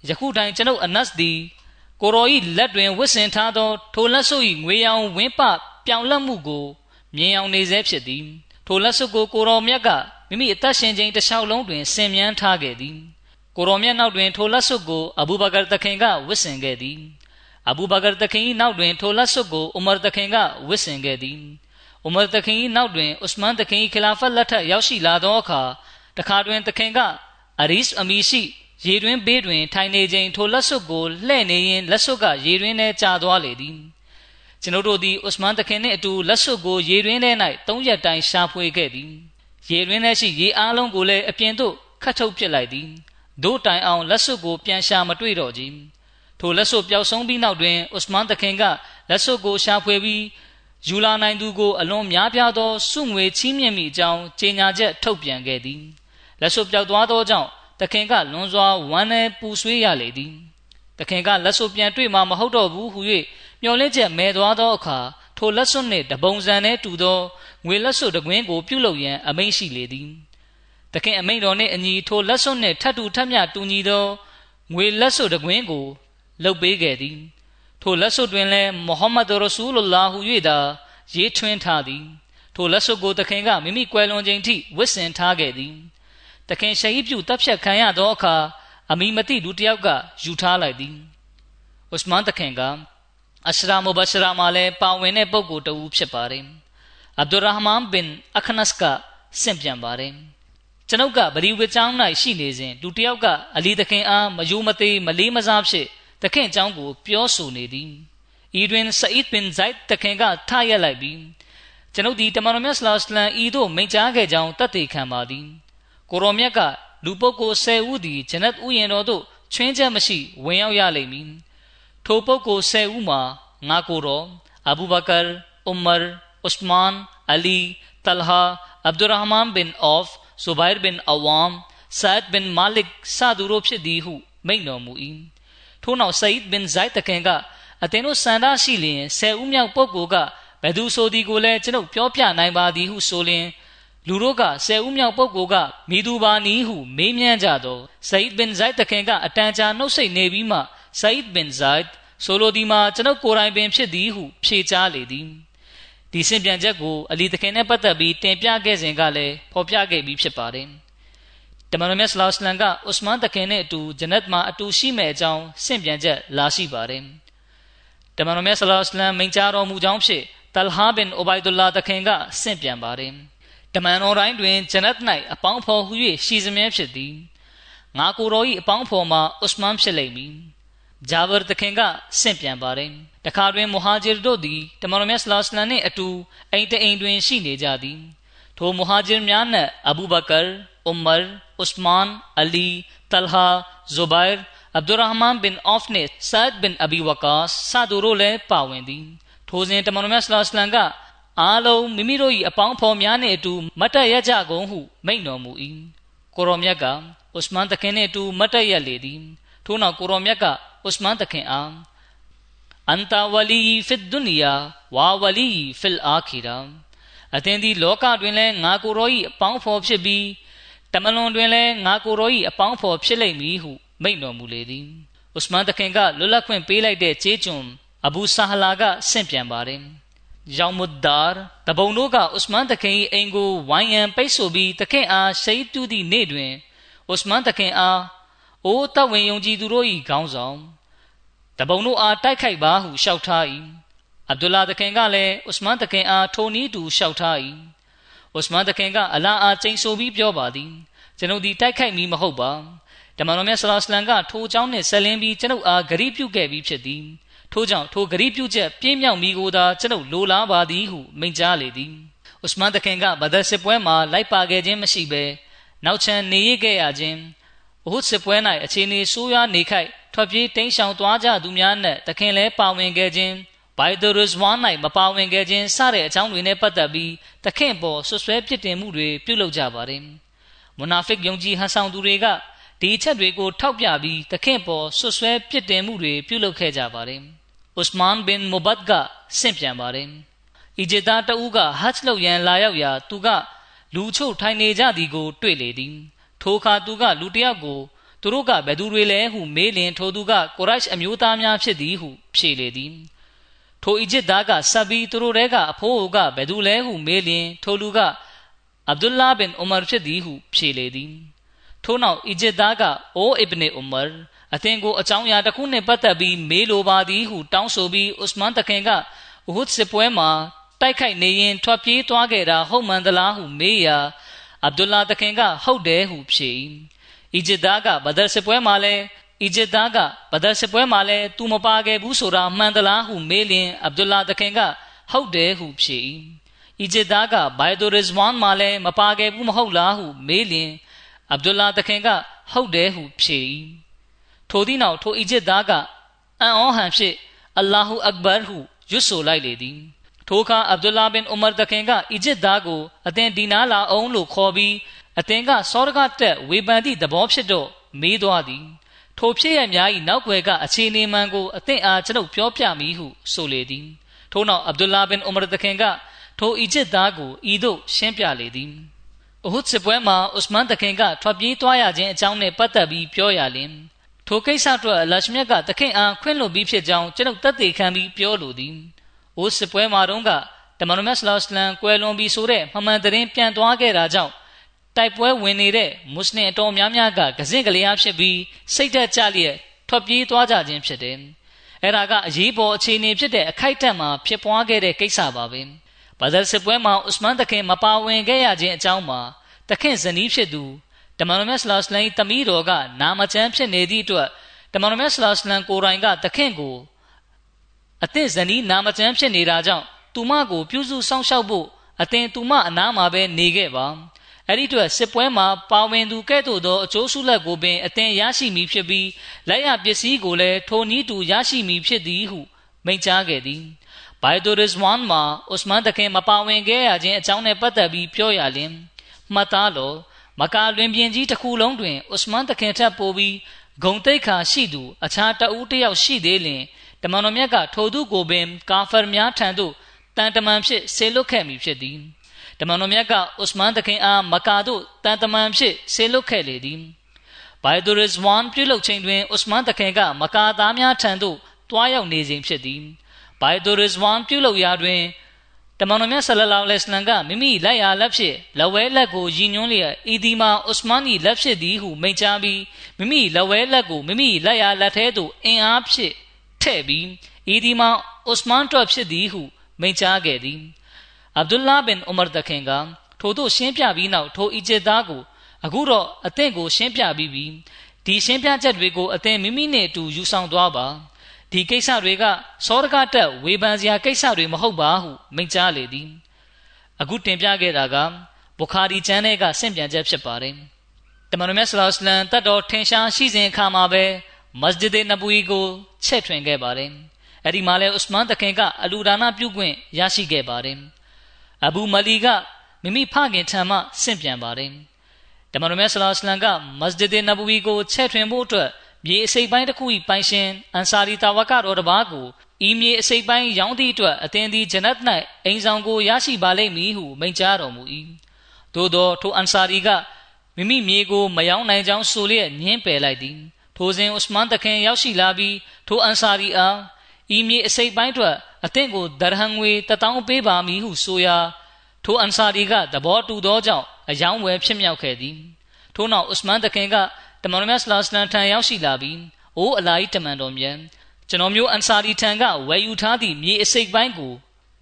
S2: ယခုတိုင်ကျွန်ုပ်အနတ်သည်ကိုရောဤလက်တွင်ဝစ်စင်ထားသောထိုလက်စွပ်၏ငွေရောင်ဝင်းပပြောင်လက်မှုကိုမြင်အောင်နေစေဖြစ်သည်ထိုလက်စွပ်ကိုကိုရောမြတ်ကမိမိအသက်ရှင်ခြင်းတစ်လျှောက်လုံးတွင်ဆင်မြန်းထားခဲ့သည်ကိုရောမြတ်နောက်တွင်ထိုလက်စွပ်ကိုအဘူဘကာတခင်ကဝစ်ဆင်ခဲ့သည်အဘူဘကာတခင်၏နောက်တွင်ထိုလက်စွပ်ကိုဥမာတခင်ကဝစ်ဆင်ခဲ့သည် ဥမာတခင်၏နောက်တွင်ဥစမန်တခင်၏ခလာဖတ်လက်ထက်ရောက်ရှိလာသောအခါတခါတွင်တခင်ကအရီစ်အမီရှိရေတွင်ဘေးတွင်ထိုင်နေခြင်းထိုလက်စွပ်ကိုလှဲ့နေရင်လက်စွပ်ကရေတွင်ထဲကျသွားလေသည်ကျွန်ုပ်တို့သည်ဥစမန်တခင်နှင့်အတူလက်စွပ်ကိုရေတွင်ထဲ၌သုံးရက်တိုင်ရှာဖွေခဲ့သည်ရေတွင်ထဲရှိရေအားလုံးကိုလည်းအပြင်သို့ခတ်ထုတ်ပစ်လိုက်သည်တို့တိုင်အောင်လက်စွပ်ကိုပြန်ရှာမတွေ့တော့ကြထိုလက်စွပ်ပျောက်ဆုံးပြီးနောက်တွင်ဥစမန်တခင်ကလက်စွပ်ကိုရှာဖွေပြီး ယူလာနိုင်သူကိုအလွန်များပြားသောစုငွေချီးမြှင့်မိအကြောင်းကြေညာချက်ထုတ်ပြန်ခဲ့သည်လက်စွပ်ပျောက်သွားသောကြောင့်တခင်ကလွန်စွာဝမ်းနည်းပူဆွေးရလေသည်တခင်ကလက်စွပ်ပြန်တွေ့မှာမဟုတ်တော့ဘူးဟု၍မျောလင့်ချက်မဲသွားသောအခါထိုလက်စွပ်နှင့်တပုံစံနဲ့တူသောငွေလက်စွပ်တကွင်းကိုပြုလုပ်ရန်အမိန့်ရှိလေသည်တခင်အမိန့်တော်နှင့်အညီထိုလက်စွပ်နှင့်ထပ်တူထပ်မျှတူညီသောငွေလက်စွပ်တကွင်းကိုလုပ်ပေးခဲ့သည် ထိုလက်စွပ်တွင်လည်းမုဟမ္မဒ်ရဆူလလာဟူ၍သာရေးထွင်းထားသည်ထိုလက်စွပ်ကိုတခင်ကမိမိကွယ်လွန်ခြင်းထိဝစ်ဆင်ထားခဲ့သည်တခင်ရှဟီပြုတပ်ဖြတ်ခံရသောအခါအမီမတိလူတစ်ယောက်ကယူထားလိုက်သည်ဥစမန်တခင်ကအရှရာမဘရှရာမှာလည်းပါဝင်တဲ့ပုဂ္ဂိုလ်တဦးဖြစ်ပါတယ်အဗ်ဒူရဟ်မန်ဘင်အခနတ်ကဆင့်ပြန်ပါတယ်ကျွန်ုပ်ကဗဒီဝကျောင်း၌ရှိနေစဉ်လူတစ်ယောက်က အလီသခင်အားမယိုမသေးမလေးမစားဖြစ် သခင်အကြောင်းကို ပြောဆိုနေသည်ဤတွင်ဆအစ်ဘင်ဇိုက်သခင်ကထရက်လိုက်ပြီးကျွန်ုပ်ဒီတမန်တော်မြတ်ဆလာစလမ်ဤသို့မိန့်ကြားခဲ့ကြောင်းတတ်သိခံပါသည်ကိုရောမြတ်ကလူပုဂ္ဂိုလ်၁၀ဦးသည်ဂျနတ်ဥယျာဉ်တော်သို့ချွင်းချက်မရှိဝင်ရောက်ရလိမ့်မည်ထိုပုဂ္ဂိုလ်၁၀ဦးမှာငါကိုတော်အဘူဘကာဥမာဥစမန်အလီတလဟာအဗ်ဒူရဟ်မန်ဘင်အော့ဖ်ဇူဘိုင်ဘင်အဝမ်ဆာဒ်ဘင်မာလစ်စသူတို့ဖြစ်သည်ဟုမိန့်တော်မူ၏ ထို့နောက်ဆအိဒ်ဘင်ဇိုက်တခင်ကအသင်တို့စန္ဒရှိလျင်ဆယ်ဦးမြောက်ပုဂ္ဂိုလ်ကဘယ်သူဆိုသည်ကိုလည်းကျွန်ုပ်ပြောပြနိုင်ပါသည်ဟုဆိုလျင်လူတို့ကဆယ်ဦးမြောက်ပုဂ္ဂိုလ်ကမိသူပါနည်းဟုမေးမြန်းကြတော့ဆအိဒ်ဘင်ဇိုက်တခင်ကအတန်ကြာနှုတ်ဆက်နေပြီးမှဆအိဒ်ဘင်ဇိုက်ဆိုလိုဒီမှာကျွန်ုပ်ကိုယ်တိုင်ပင်ဖြစ်သည်ဟုဖြေကြားလေသည်ဒီစင်ပြန်ချက်ကိုအလီသခင်နဲ့ပတ်သက်ပြီးတင်ပြခဲ့စဉ်ကလည်းဖော်ပြခဲ့ပြီးဖြစ်ပါတယ် တမန်တော်မြတ်ဆလောစလမ်ကဥစမန်တခင်နဲ့အတူဂျနတ်မှာအတူရှိမဲ့အကြောင်းစင်ပြန်ချက်လာရှိပါတယ်တမန်တော်မြတ်ဆလ္လာလဟ်အလัยဟိမိန့်ကြားတော်မူကြောင်းဖြင့်တလဟာဘင်အိုဘိုင်ဒူလာတခင်ကဆင့်ပြန်ပါတယ်တမန်တော်တိုင်းတွင်ဂျနတ်၌အပေါင်းဖော်ဟူ၍ရှိစမြဲဖြစ်သည်ငါကိုယ်တော်၏အပေါင်းဖော်မှာဥစမန်ဖြစ်လိမ့်မည်ဂျာဗာတခင်ကဆင့်ပြန်ပါတယ်တခါတွင်မူဟာဂျီရ်တို့သည်တမန်တော်မြတ်ဆလ္လာလဟ်အလัยဟိနှင့်အတူအိမ်တအိမ်တွင်ရှိနေကြသည်ထိုမူဟာဂျီရ်များနှင့်အဘူဘကာ အူမာဥစမန်အလီတလဟာဇူဘိုင်အဗ်ဒူရဟ်မန်ဘင်အော့ဖ်နဲ့ဆာဒ်ဘင်အဘီဝကာစ်စတို့တို့လည်းပါဝင်သည်ထိုစဉ်တမန်တော်မြတ်ဆလ္လာလဟ်အလัยဟိကအားလုံးမိမိတို့၏အပေါင်းဖော်များနှင့်အတူမတ်တရကြကုန်ဟုမိန့်တော်မူ၏ကိုရောမြတ်ကဥစမန်တခင်နှင့်အတူမတ်တရလေသည်ထို့နောက်ကိုရောမြတ်ကဥစမန်တခင်အားအန်တာဝလီဖစ်ဒုနီယာဝါဝလီဖီလ်အာခီရာအသင်သည်လောကတွင်လည်းငါကိုရော၏အပေါင်းဖော်ဖြစ်ပြီး တမလွန်တွင်လည်းငါကိုရော၏အပေါင်းဖော်ဖြစ်လိမ့်မည်ဟုမိန့်တော်မူလေသည်ဥစမန်တခင်ကလွတ်လပ်ခွင့်ပေးလိုက်တဲ့ခြေကျွန်အဘူဆာဟလာကဆင့်ပြန်ပါတယ်ယောင်မုဒ်ဒါတဘုံတို့ကဥစမန်တခင်၏အိမ်ကိုဝိုင်းရန်ပိတ်ဆို့ပြီးတခင်အားရှိတ်တူသည့်နေ့တွင်ဥစမန်တခင်အားအိုးတဝင်ယုံကြည်သူတို့၏ခေါင်းဆောင်တဘုံတို့အားတိုက်ခိုက်ပါဟုလျှောက်ထား၏အဗ္ဒူလာတခင်ကလည်းဥစမန်တခင်အားထိုနည်းတူလျှောက်ထား၏ ဥစမန်တခင်ကအလာအားကျိန်ဆိုပြီးပြောပါသည်ကျွန်ုပ်ဒီတိုက်ခိုက်မည်မဟုတ်ပါတမန်တော်မြတ်ဆလ္လာလဟ်ကထိုเจ้าနှင့်ဆက်လင်းပြီးကျွန်ုပ်အားဂရိပြုခဲ့ပြီးဖြစ်သည်ထို့ကြောင့်ထိုဂရိပြုချက်ပြင်းမြောက်မိကိုသာကျွန်ုပ်လိုလားပါသည်ဟုမိန့်ကြားလေသည်ဥစမန်တခင်ကဘဒစစ်ပွဲမှာလိုက်ပါခဲ့ခြင်းမရှိဘဲနောက်ချန်နေရခဲ့ရခြင်းအဟုတ်စစ်ပွဲ၌အခြေအနေဆိုးရွားနေခိုက်ထွက်ပြေးတိမ်းရှောင်သွားကြသူများနဲ့တခင်လည်းပါဝင်ခဲ့ခြင်း ဘိုင်ဒရစ်ဝမ်၌မပါဝင်ခဲ့ခြင်းစတဲ့အကြောင်းတွေနဲ့ပတ်သက်ပြီးတခင်ပေါ်ဆွဆွဲပြစ်တင်မှုတွေပြုလုပ်ကြပါတယ်မွနာဖစ်ယုံကြည်ဟန်ဆောင်သူတွေကဒီအချက်တွေကိုထောက်ပြပြီးတခင်ပေါ်ဆွဆွဲပြစ်တင်မှုတွေပြုလုပ်ခဲ့ကြပါတယ်ဥစမန်ဘင်မူဘတ်ကဆင့်ပြန်ပါတယ်အီဂျစ်သားတဦးကဟတ်လုပ်ရန်လာရောက်ရာသူကလူချုပ်ထိုင်နေကြသည်ကို တွေ့လေသည်ထိုအခါသူကလူတယောက်ကိုသူတို့ကဘယ်သူတွေလဲဟုမေးလင်ထိုသူကကိုရိုက်အမျိုးသားများဖြစ်သည်ဟုဖြေလေသည် ထိုအီဂျစ်သားကဆက်ပြီးသူတို့တဲကအဖိုးအိုကဘယ်သူလဲဟုမေးလင်ထိုလူကအဗ္ဒူလာဘင်အူမာဖြစ်သည်ဟုဖြေလေသည်ထို့နောက်အီဂျစ်သားကအိုအစ်ဘ်နေအူမာအသင်ကိုအကြောင်းအရာတစ်ခုနဲ့ပတ်သက်ပြီးမေးလိုပါသည်ဟုတောင်းဆိုပြီးဥစမန်တခင်ကဥဟုဒ်စစ်ပွဲမှာတိုက်ခိုက်နေရင်ထွက်ပြေးသွားခဲ့တာဟုတ်မှန်သလားဟုမေးရာအဗ္ဒူလာတခင်ကဟုတ်တယ်ဟုဖြေအီဂျစ်သားကဘဒရ်စစ်ပွဲမှာလည်း အီဂျစ်သားကဘဒရ်စစ်ပွဲမှာလည်းသူမပါခဲ့ဘူးဆိုတာမှန်သလားဟုမေးလင်အဗ္ဒူလာတခင်ကဟုတ်တယ်ဟုဖြေအီဂျစ်သားကဘိုင်ဒိုရစ်ဝမ်မှာလည်းမပါခဲ့ဘူးမဟုတ်လားဟုမေးလင်အဗ္ဒူလာတခင်ကဟုတ်တယ်ဟုဖြေထိုသည့်နောက်ထိုအီဂျစ်သားကအန်အောဟန်ဖြင့်အလ္လာဟူအက်ဘာဟုရွတ်ဆိုလိုက်လေသည်ထိုအခါအဗ္ဒူလာဘင်ဥမာတခင်ကအီဂျစ်သားကိုအသင်ဒီနာလာအောင်လို့ခေါ်ပြီးအသင်ကစောရကတက်ဝေပန်သည့်သဘောဖြစ်တော့မေးသွားသည် ထိုဖြစ်ရများ၏နောက်ွယ်ကအခြေအနေမှန်ကိုအသင်အားကျွန်ုပ်ပြောပြမည်ဟုဆိုလေသည်ထို့နောက်အဗ္ဒူလာဘင်ဥမာတခင်ကထိုအီဂျစ်သားကိုဤသို့ရှင်းပြလေသည်အဟုတ်စစ်ပွဲမှာဥစမန်တခင်ကထွက်ပြေးသွားရခြင်းအကြောင်းနဲ့ပတ်သက်ပြီးပြောရလင်ထိုကိစ္စအတွက်အလရှမြတ်ကတခင်အားခွင့်လွှတ်ပြီးဖြစ်ကြောင်းကျွန်ုပ်တသက်ခံပြီးပြောလိုသည်။အိုးစစ်ပွဲမှာတော့ကတမန်တော်မြတ်ဆလောစလမ်ကွယ်လွန်ပြီးဆိုတဲ့မှန်မှန်တရင်ပြန်သွားခဲ့တာကြောင့် တိုက်ပွဲဝင်နေတဲ့မွတ်စလင်အတော်များများကကစင့်ကလေးအားဖြစ်ပြီးစိတ်သက်ကြလျက်ထွက်ပြေးသွားကြခြင်းဖြစ်တယ်။အဲ့ဒါကအရေးပေါ်အခြေအနေဖြစ်တဲ့အခိုက်အတန့်မှာဖြစ်ပွားခဲ့တဲ့ကိစ္စပါပဲ။ဘာသာစစ်ပွဲမှာဥစမန်တခင်မပါဝင်ခဲ့ရခြင်းအကြောင်းမှာတခင်ဇနီးဖြစ်သူတမန်တော်မြတ်ဆလောစလမ်တမီးတော်ကနာမကျမ်းဖြစ်နေသည့်အတွက်တမန်တော်မြတ်ဆလောစလမ်ကိုယ်တိုင်ကတခင်ကိုအသင့်ဇနီးနာမကျမ်းဖြစ်နေတာကြောင့်သူမကိုပြုစုစောင့်ရှောက်ဖို့အသင်သူမအနားမှာပဲနေခဲ့ပါ အဲ့ဒီအတွက်စစ်ပွဲမှာပါဝင်သူကဲ့သို့သောအကျိုးဆုလက်ကိုပင်အသင်ရရှိမည်ဖြစ်ပြီးလက်ရပစ္စည်းကိုလည်းထိုနည်းတူရရှိမည်ဖြစ်သည်ဟုမိန့်ကြားခဲ့သည်ဘိုင်ဒိုရစ်ဝမ်မှာဥစမန်တခင်မပါဝင်ခဲ့ရခြင်းအကြောင်းနဲ့ပတ်သက်ပြီးပြောရလင်မှတ်သားလို့မကာလွင်ပြင်ကြီးတစ်ခုလုံးတွင်ဥစမန်တခင်ထပ်ပိုးပြီးဂုံတိတ်ခါရှိသူအခြားတဦးတယောက်ရှိသေးလျင်တမန်တော်မြတ်ကထိုသူကိုပင်ကာဖာများထံသို့တန်တမန်ဖြစ်ဆေလွတ်ခဲ့မည်ဖြစ်သည် တမန်တော်မြတ်ကဥစမန်တခင်အားမကာသို့တန်တမန်ဖြစ်ဆေလွတ်ခဲ့လေသည်ဘိုင်ဒူရစ်ဝမ်ပြုလုပ်ခြင်းတွင်ဥစမန်တခင်ကမကာသားများထံသို့တွားရောက်နေခြင်းဖြစ်သည်ဘိုင်ဒူရစ်ဝမ်ပြုလုပ်ရာတွင်တမန်တော်မြတ်ဆလလောလ္လဟ်အလัยဟိဝါစလမ်ကမိမိလက်ရာလက်ဖြင့်လက်ဝဲလက်ကိုရည်ညွှန်းလျက်အီဒီမာဥစမန်၏လက်ဖြစ်သည်ဟုမိန့်ကြားပြီးမိမိလက်ဝဲလက်ကိုမိမိလက်ရာလက်ထဲသို့အင်အားဖြင့်ထည့်ပြီးအီဒီမာဥစမန်တို့ဖြစ်သည်ဟုမိန့်ကြားခဲ့သည် အဗ်ဒူလာဘင်ဥမာတခင်ကထို့သို့ရှင်းပြပြီးနောက်ထိုအီဂျစ်သားကိုအခုတော့အသင့်ကိုရှင်းပြပြီးပြီဒီရှင်းပြချက်တွေကိုအသင်မိမိနဲ့အတူယူဆောင်သွားပါဒီကိစ္စတွေကစောရကတက်ဝေဖန်စရာကိစ္စတွေမဟုတ်ပါဟုမိန့်ကြားလေသည်အခုတင်ပြခဲ့တာကဘူခါရီကျမ်းထဲကဆင့်ပြန်ချက်ဖြစ်ပါတယ်တမန်တော်မြတ်ဆလောလမ်တတ်တော်ထင်ရှားရှိစဉ်အခါမှာပဲမစဂျစ်နဘူီကိုချက်ထွင်ခဲ့ပါတယ်အဲ့ဒီမှာလဲဥစမန်တခင်ကအလူဒါနာပြုခွင့်ရရှိခဲ့ပါတယ် အဘူမလီကမိမိဖခင်ထံမှဆင့်ပြန်ပါတယ်တမန်တော်မြတ်ဆလောလမ်ကမစဂျစ်နဘူီကိုချက်ထွင်ဖို့အတွက်မြေအစိပ်ပိုင်းတစ်ခု၏ပိုင်ရှင်အန်ဆာရီတာဝကတော်တစ်ပါးကိုဤမြေအစိပ်ပိုင်းရောင်းသည့်အတွက်အသင်သည်ဂျနတ်၌အိမ်ဆောင်ကိုရရှိပါလိမ့်မည်ဟုမိန့်ကြားတော်မူ၏သို့သောထိုအန်ဆာရီကမိမိမြေကိုမယောင်းနိုင်ကြောင်းဆိုလျက်ညှင်းပယ်လိုက်သည်ထိုစဉ်ဥစမန်တခင်ရောက်ရှိလာပြီးထိုအန်ဆာရီအား ဤမြေအစိပ်ပိုင်းအတွက်အသင်ကိုဒရဟံငွေတထောင်ပေးပါမည်ဟုဆိုရာထိုအန်ဆာရီကသဘောတူသောကြောင့်အယောင်းဝယ်ဖြစ်မြောက်ခဲ့သည်ထို့နောက်ဥစမန်တခင်ကတမန်တော်မြတ်ဆလ္လာလဟ်ထံရောက်ရှိလာပြီးအိုးအလာဟ်တမန်တော်မြတ်ကျွန်တော်မျိုးအန်ဆာရီထံကဝယ်ယူထားသည့်မြေအစိပ်ပိုင်းကို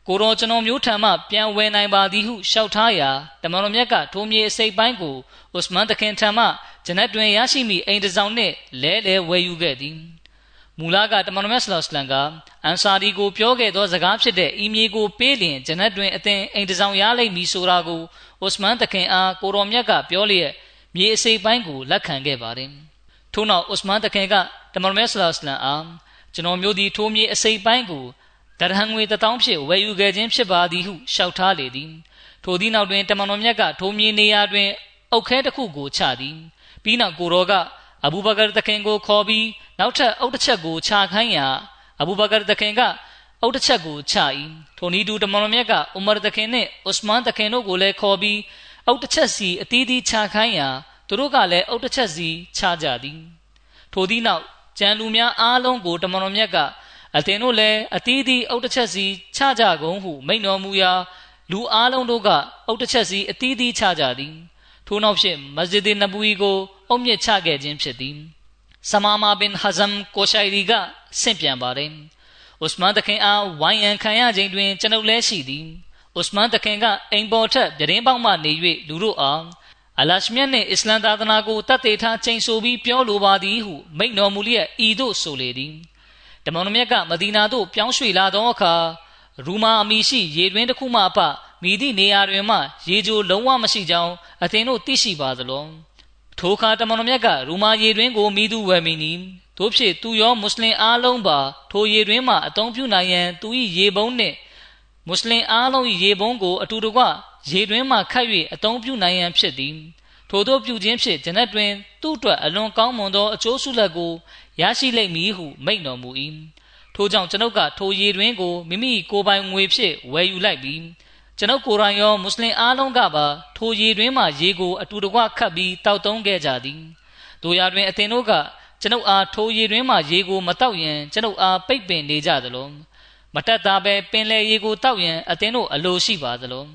S2: ကိုတော်ကျွန်တော်မျိုးထံမှပြန်ဝယ်နိုင်ပါသည်ဟုလျှောက်ထားရာတမန်တော်မြတ်ကထိုမြေအစိပ်ပိုင်းကိုဥစမန်တခင်ထံမှဂျနတ်တွင်ရရှိမိအိမ်တစ်ဆောင်နှင့်လဲလဲဝယ်ယူခဲ့သည် မူလကတမန်တော်မြတ်ဆလောလမ်ကအန်ဆာရီကိုပြောခဲ့သောစကားဖြစ်တဲ့ဤမြေကိုပေးလျင်ဂျနတ်တွင်အသင်အိမ်တစ်ဆောင်ရလိမ့်မည်ဆိုတာကိုဥစမန်တခင်အားကိုတော်မြတ်ကပြောလျက်မြေအစိပ်ပိုင်းကိုလက်ခံခဲ့ပါတယ်ထို့နောက်ဥစမန်တခင်ကတမန်တော်မြတ်ဆလောလမ်အားကျွန်တော်မျိုးဒီထိုးမြေအစိပ်ပိုင်းကိုဒရဟံငွေတထောင်ဖြင့်ဝယ်ယူခဲ့ခြင်းဖြစ်ပါသည်ဟုလျှောက်ထားလေသည်ထိုသည့်နောက်တွင်တမန်တော်မြတ်ကထိုမြေနေရာတွင်အုတ်ခဲတစ်ခုကိုချသည်ပြီးနောက်ကိုရောက အဘူဘကာတခင်ကိုခေါ်ပြီးနောက်ထပ်အုတ်တစ်ချက်ကိုချခိုင်းရာအဘူဘကာတခင်ကအုတ်တစ်ချက်ကိုချ၏ထိုနည်းတူတမန်တော်မြတ်ကဥမာတခင်နှင့်ဥစမန်တခင်တို့ကိုလည်းခေါ်ပြီးအုတ်တစ်ချက်စီအသီးသီးချခိုင်းရာသူတို့ကလည်းအုတ်တစ်ချက်စီချကြသည်ထိုသည့်နောက်ကျန်လူများအားလုံးကိုတမန်တော်မြတ်ကအသင်တို့လည်းအသီးသီးအုတ်တစ်ချက်စီချကြကုန်ဟုမိန့်တော်မူရာလူအားလုံးတို့ကအုတ်တစ်ချက်စီအသီးသီးချကြသည် ထို့နောက်ဖြင့်မစဂျစ်နဘူီကို အုတ်မြစ်ချခဲ့ခြင်းဖြစ်သည်ဆမာမာဘင်ဟဇမ်ကိုရှိုင်ရီကဆင့်ပြန်ပါတယ်ဥစမန်တခင်အားဝိုင်းရန်ခံရခြင်းတွင်ကျွန်ုပ်လည်းရှိသည်ဥစမန်တခင်ကအိမ်ပေါ်ထက်ပြတင်းပေါက်မှနေ၍လူတို့အားအလရှမြတ်နှင့်အစ္စလမ်သာသနာကိုတတ်သိထားချိန်ဆိုပြီးပြောလိုပါသည်ဟုမိန့်တော်မူလျက်ဤသို့ဆိုလေသည်တမန်တော်မြတ်ကမဒီနာသို့ပြောင်းရွှေ့လာသောအခါရူမာအမီရှိရေတွင်တစ်ခုမှအပ မိသည့်နေရာတွင်မှရေကြိုလုံးဝမရှိကြောင်းအသင်တို့သိရှိပါသလောထိုအခါတမန်တော်မြတ်ကရူမာရေတွင်ကိုမိသူဝယ်မိနီတို့ဖြစ်သူရောမွတ်စလင်အားလုံးပါထိုရေတွင်မှအသုံးပြုနိုင်ရန်သူ၏ရေပုံးနှင့်မွတ်စလင်အားလုံး၏ရေပုံးကိုအတူတကွရေတွင်မှခတ်၍အသုံးပြုနိုင်ရန်ဖြစ်သည်ထိုတို့ပြုခြင်းဖြင့်ဂျနတ်တွင်သူ့အတွက်အလွန်ကောင်းမွန်သောအကျိုးဆုလက်ကိုရရှိလိမ့်မည်ဟုမိန့်တော်မူ၏ထို့ကြောင့်ကျွန်ုပ်ကထိုရေတွင်ကိုမိမိကိုယ်ပိုင်ငွေဖြင့်ဝယ်ယူလိုက်ပြီး ကျွန်ုပ်ကိုယ်တိုင်ရောမွတ်စလင်အားလုံးကပါထိုရေတွင်မှရေကိုအတူတကွခတ်ပြီးတောက်သုံးခဲ့ကြသည်တို့ရာတွင်အသင်တို့ကကျွန်ုပ်အားထိုရေတွင်မှရေကိုမတောက်ရင်ကျွန်ုပ်အားပိတ်ပင်နေကြသလိုမတက်တာပဲပင်လေရေကိုတောက်ရင်အသင်တို့အလိုရှိပါသလို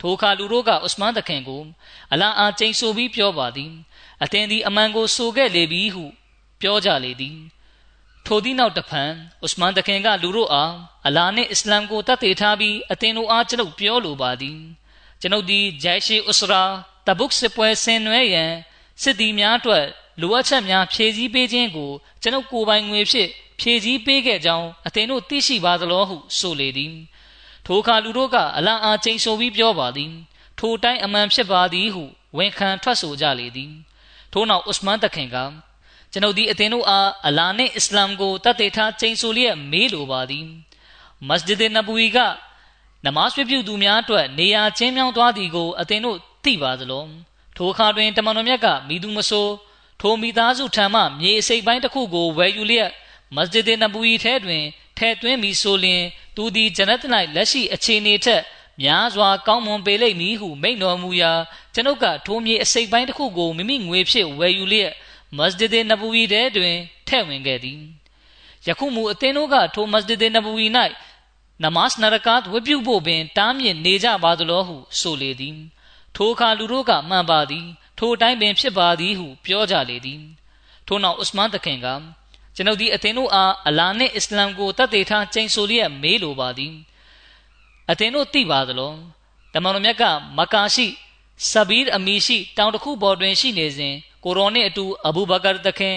S2: ထိုအခါလူတို့ကဥစမန်တခင်ကိုအလာအားကျိန်ဆိုပြီးပြောပါသည်အသင်သည်အမှန်ကိုဆိုခဲ့လေပြီဟု ပြောကြလေသည် ထိုသည့်နောက်တဖန်ဥစမန်တခင်ကလူတို့အားအလာနှင့်အစ္စလမ်ကိုတတ်သိထားပြီးအသင်တို့အားကျွန်ုပ်ပြောလိုပါသည်ကျွန်ုပ်သည်ဂျိုင်ရှေဥစရာတဘုတ်စစ်ပွဲဆင်နွှဲရန်စစ်သည်များအတွက်လိုအပ်ချက်များဖြည့်ဆည်းပေးခြင်းကိုကျွန်ုပ်ကိုယ်ပိုင်ငွေဖြင့်ဖြည့်ဆည်းပေးခဲ့ကြောင်းအသင်တို့သိရှိပါသလောဟုဆိုလေသည်ထိုအခါလူတို့ကအလံအားကျိန်ဆိုပြီးပြောပါသည် ထိုတိုင်းအမှန်ဖြစ်ပါသည်ဟုဝန်ခံထွက်ဆိုကြလေသည်ထို့နောက်ဥစမန်တခင်က ကျွန်ုပ်ဒီအသင်တို့အားအလာနှင့်အစ္စလာမ်ကိုတတ်သိထားကျိန်ဆိုလျက်မေးလိုပါသည်မစဂျစ်နဘူီကနမတ်ပြုသူများအတွက်နေရာချင်းမြောင်းသွားသည်ကိုအသင်တို့သိပါသလောထိုအခါတွင်တမန်တော်မြတ်ကမိသူမဆိုးထိုမိသားစုထံမှမြေအစိပ်ပိုင်းတစ်ခုကိုဝယ်ယူလျက်မစဂျစ်နဘူီထဲတွင်ထဲသွင်းပြီးဆိုလျင်သူသည်ဂျနတ်၌လက်ရှိအခြေအနေထက်များစွာကောင်းမွန်ပေလိမ့်မည်ဟုမိန့်တော်မူရာကျွန်ုပ်ကထိုမြေအစိပ်ပိုင်းတစ်ခုကိုမိမိငွေဖြင့်ဝယ်ယူလျက် မစဂျစ်နဘူဝီထဲတွင်ထဲ့ဝင်ခဲ့သည်ယခုမူအသင်တို့ကထိုမစဂျစ်နဘူဝီ၌နမတ်နရကတ်ဝတ်ပြုဖို့ပင်တားမြစ်နေကြပါသလိုဟုဆိုလေသည် ထိုအခါလူတို့ကမှန်ပါသည် ထိုတိုင်းပင်ဖြစ်ပါသည်ဟုပြောကြလေသည်ထို့နောက်ဥစမန်တခင်ကကျွန်ုပ်ဒီအသင်တို့အားအလာနှင့်အစ္စလာမ်ကိုတတ်သိထားကျိန်ဆိုလျက်မေးလိုပါသည်အသင်တို့သိပါသလားတမန်တော်မြတ်ကမကာရှိဆဘီးအမီရှိ တောင်တစ်ခုပေါ်တွင်ရှိနေစဉ် ကိုရောနှင့်အတူအဘူဘကာတခင်